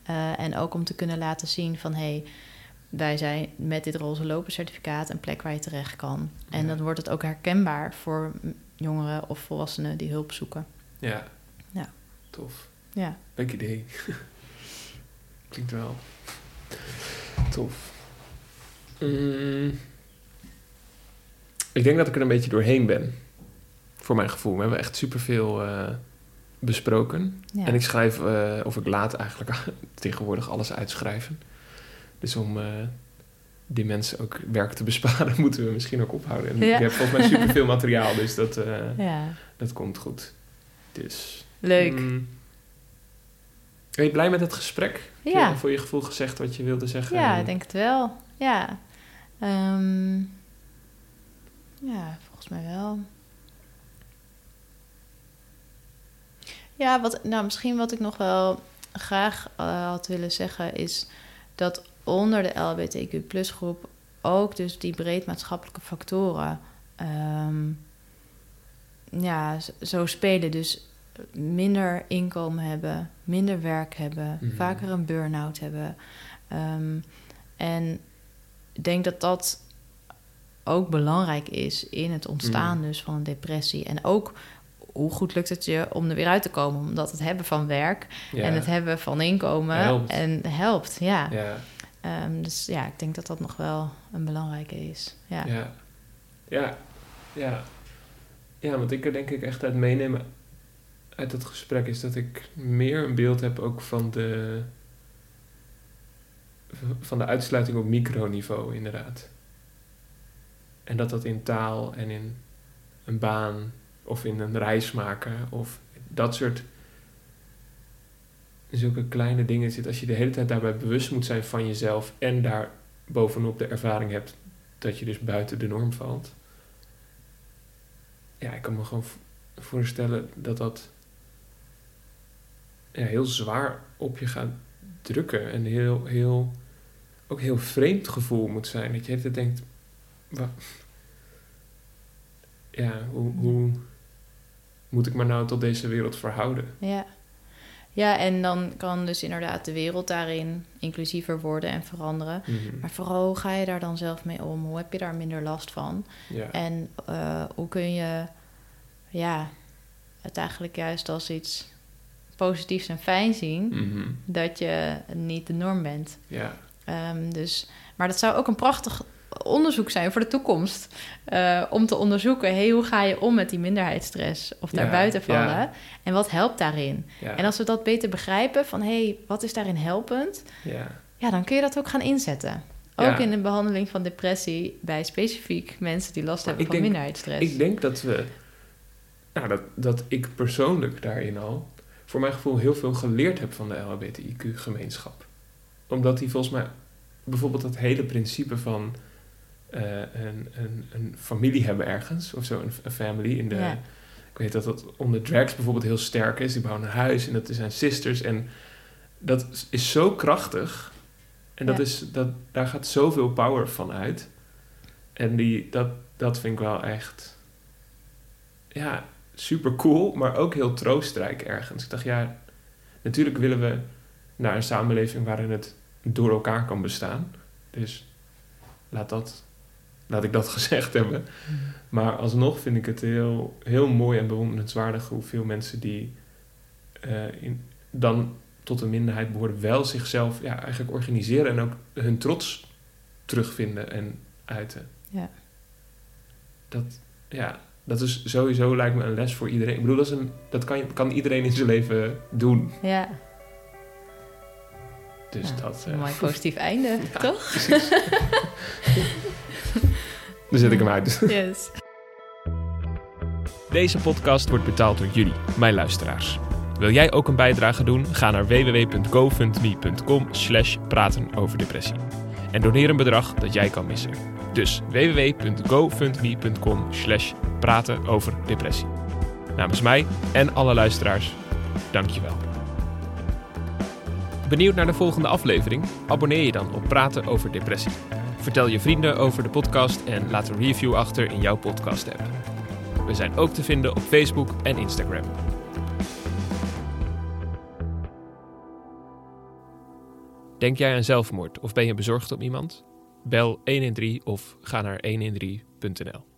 Uh, en ook om te kunnen laten zien van hé, hey, wij zijn met dit roze lopen certificaat een plek waar je terecht kan. En ja. dan wordt het ook herkenbaar voor jongeren of volwassenen die hulp zoeken. Ja. Ja. Tof. Ja. Leuk idee. Klinkt wel. Tof. Mm. Ik denk dat ik er een beetje doorheen ben. Voor mijn gevoel. We hebben echt superveel eh besproken. Ja. En ik schrijf, eh, of ik laat eigenlijk tegenwoordig alles uitschrijven. Dus om eh, die mensen ook werk te besparen, moeten we misschien ook ophouden. En Ja. ik heb volgens mij superveel materiaal, dus dat, eh, ja, dat komt goed. Dus... leuk. mm, ben je blij met het gesprek? Heb Ja. je voor je gevoel gezegd wat je wilde zeggen? Ja, ik denk het wel. Ja. Ehm, ja, volgens mij wel. Ja, wat, nou, misschien wat ik nog wel graag eh, had willen zeggen is dat onder de LBTQ plus groep ook dus die breed maatschappelijke factoren ehm, ja, zo spelen. Dus minder inkomen hebben, minder werk hebben, Mhm. vaker een burn-out hebben. Ehm, en ik denk dat dat ook belangrijk is in het ontstaan Mhm. dus van een depressie. En ook hoe goed lukt het je om er weer uit te komen? Omdat het hebben van werk Ja. en het hebben van inkomen Helpt. en helpt. Ja. Ja, Ehm, dus ja, ik denk dat dat nog wel een belangrijke is. Ja. ja, ja, ja. Want ik er denk ik echt uit meenemen uit het gesprek is dat ik meer een beeld heb ook van de, van de uitsluiting op microniveau, inderdaad. En dat dat in taal en in een baan of in een reis maken of dat soort zulke kleine dingen zit. Als je de hele tijd daarbij bewust moet zijn van jezelf en daar bovenop de ervaring hebt dat je dus buiten de norm valt. Ja, ik kan me gewoon voorstellen dat dat heel zwaar op je gaat drukken. En heel, heel, ook heel vreemd gevoel moet zijn. Dat je tijd denkt, wa- ja, hoe, hoe moet ik me nou tot deze wereld verhouden? Ja. Ja, en dan kan dus inderdaad de wereld daarin inclusiever worden en veranderen. Mhm. Maar vooral, hoe ga je daar dan zelf mee om? Hoe heb je daar minder last van? Ja. En eh, hoe kun je ja, het eigenlijk juist als iets positiefs en fijn zien... Mhm. dat je niet de norm bent. ja. Ehm, dus, maar dat zou ook een prachtig onderzoek zijn voor de toekomst. eh, om te onderzoeken, hey, hoe ga je om met die minderheidsstress of Ja, daarbuiten vallen? ja. En wat helpt daarin? Ja. En als we dat beter begrijpen, van hey, wat is daarin helpend? ja. Ja, dan kun je dat ook gaan inzetten. Ook in de behandeling van depressie bij specifiek mensen die last hebben van denk- minderheidsstress. Ik denk dat we, nou, dat, dat ik persoonlijk daarin al, voor mijn gevoel, heel veel geleerd heb van de LHBTIQ-gemeenschap. Omdat die volgens mij, bijvoorbeeld dat hele principe van een, een, een familie hebben ergens, of zo, een, een family in de. Ja. Ik weet dat dat onder drags bijvoorbeeld heel sterk is. Die bouwen een huis en dat zijn sisters. En dat is zo krachtig. En dat Ja. is, dat, daar gaat zoveel power van uit. En die, dat, dat vind ik wel echt ja, super cool, maar ook heel troostrijk ergens. Ik dacht, ja, natuurlijk willen we naar een samenleving waarin het door elkaar kan bestaan. Dus laat, dat, laat ik dat gezegd hebben. Maar alsnog vind ik het heel, heel mooi en bewonderenswaardig hoeveel mensen die eh, in, dan tot een minderheid behoren, wel zichzelf ja, eigenlijk organiseren en ook hun trots terugvinden en uiten. Ja. Dat, ja, dat is sowieso lijkt me een les voor iedereen. Ik bedoel, dat, is een, dat kan, kan iedereen in zijn leven doen. Ja, Dus Ja, dat... een eh, mooi positief einde, Ja. toch? Dan zet ik hem uit. Yes. Deze podcast wordt betaald door jullie, mijn luisteraars. Wil jij ook een bijdrage doen? Ga naar www.gofundme.com slash praten over depressie. En doneer een bedrag dat jij kan missen. Dus www.gofundme.com slash praten over depressie. Namens mij en alle luisteraars, dankjewel. Benieuwd naar de volgende aflevering? Abonneer je dan op Praten over Depressie. Vertel je vrienden over de podcast en laat een review achter in jouw podcast app. We zijn ook te vinden op Facebook en Instagram. Denk jij aan zelfmoord of ben je bezorgd om iemand? Bel 113 of ga naar 113.nl.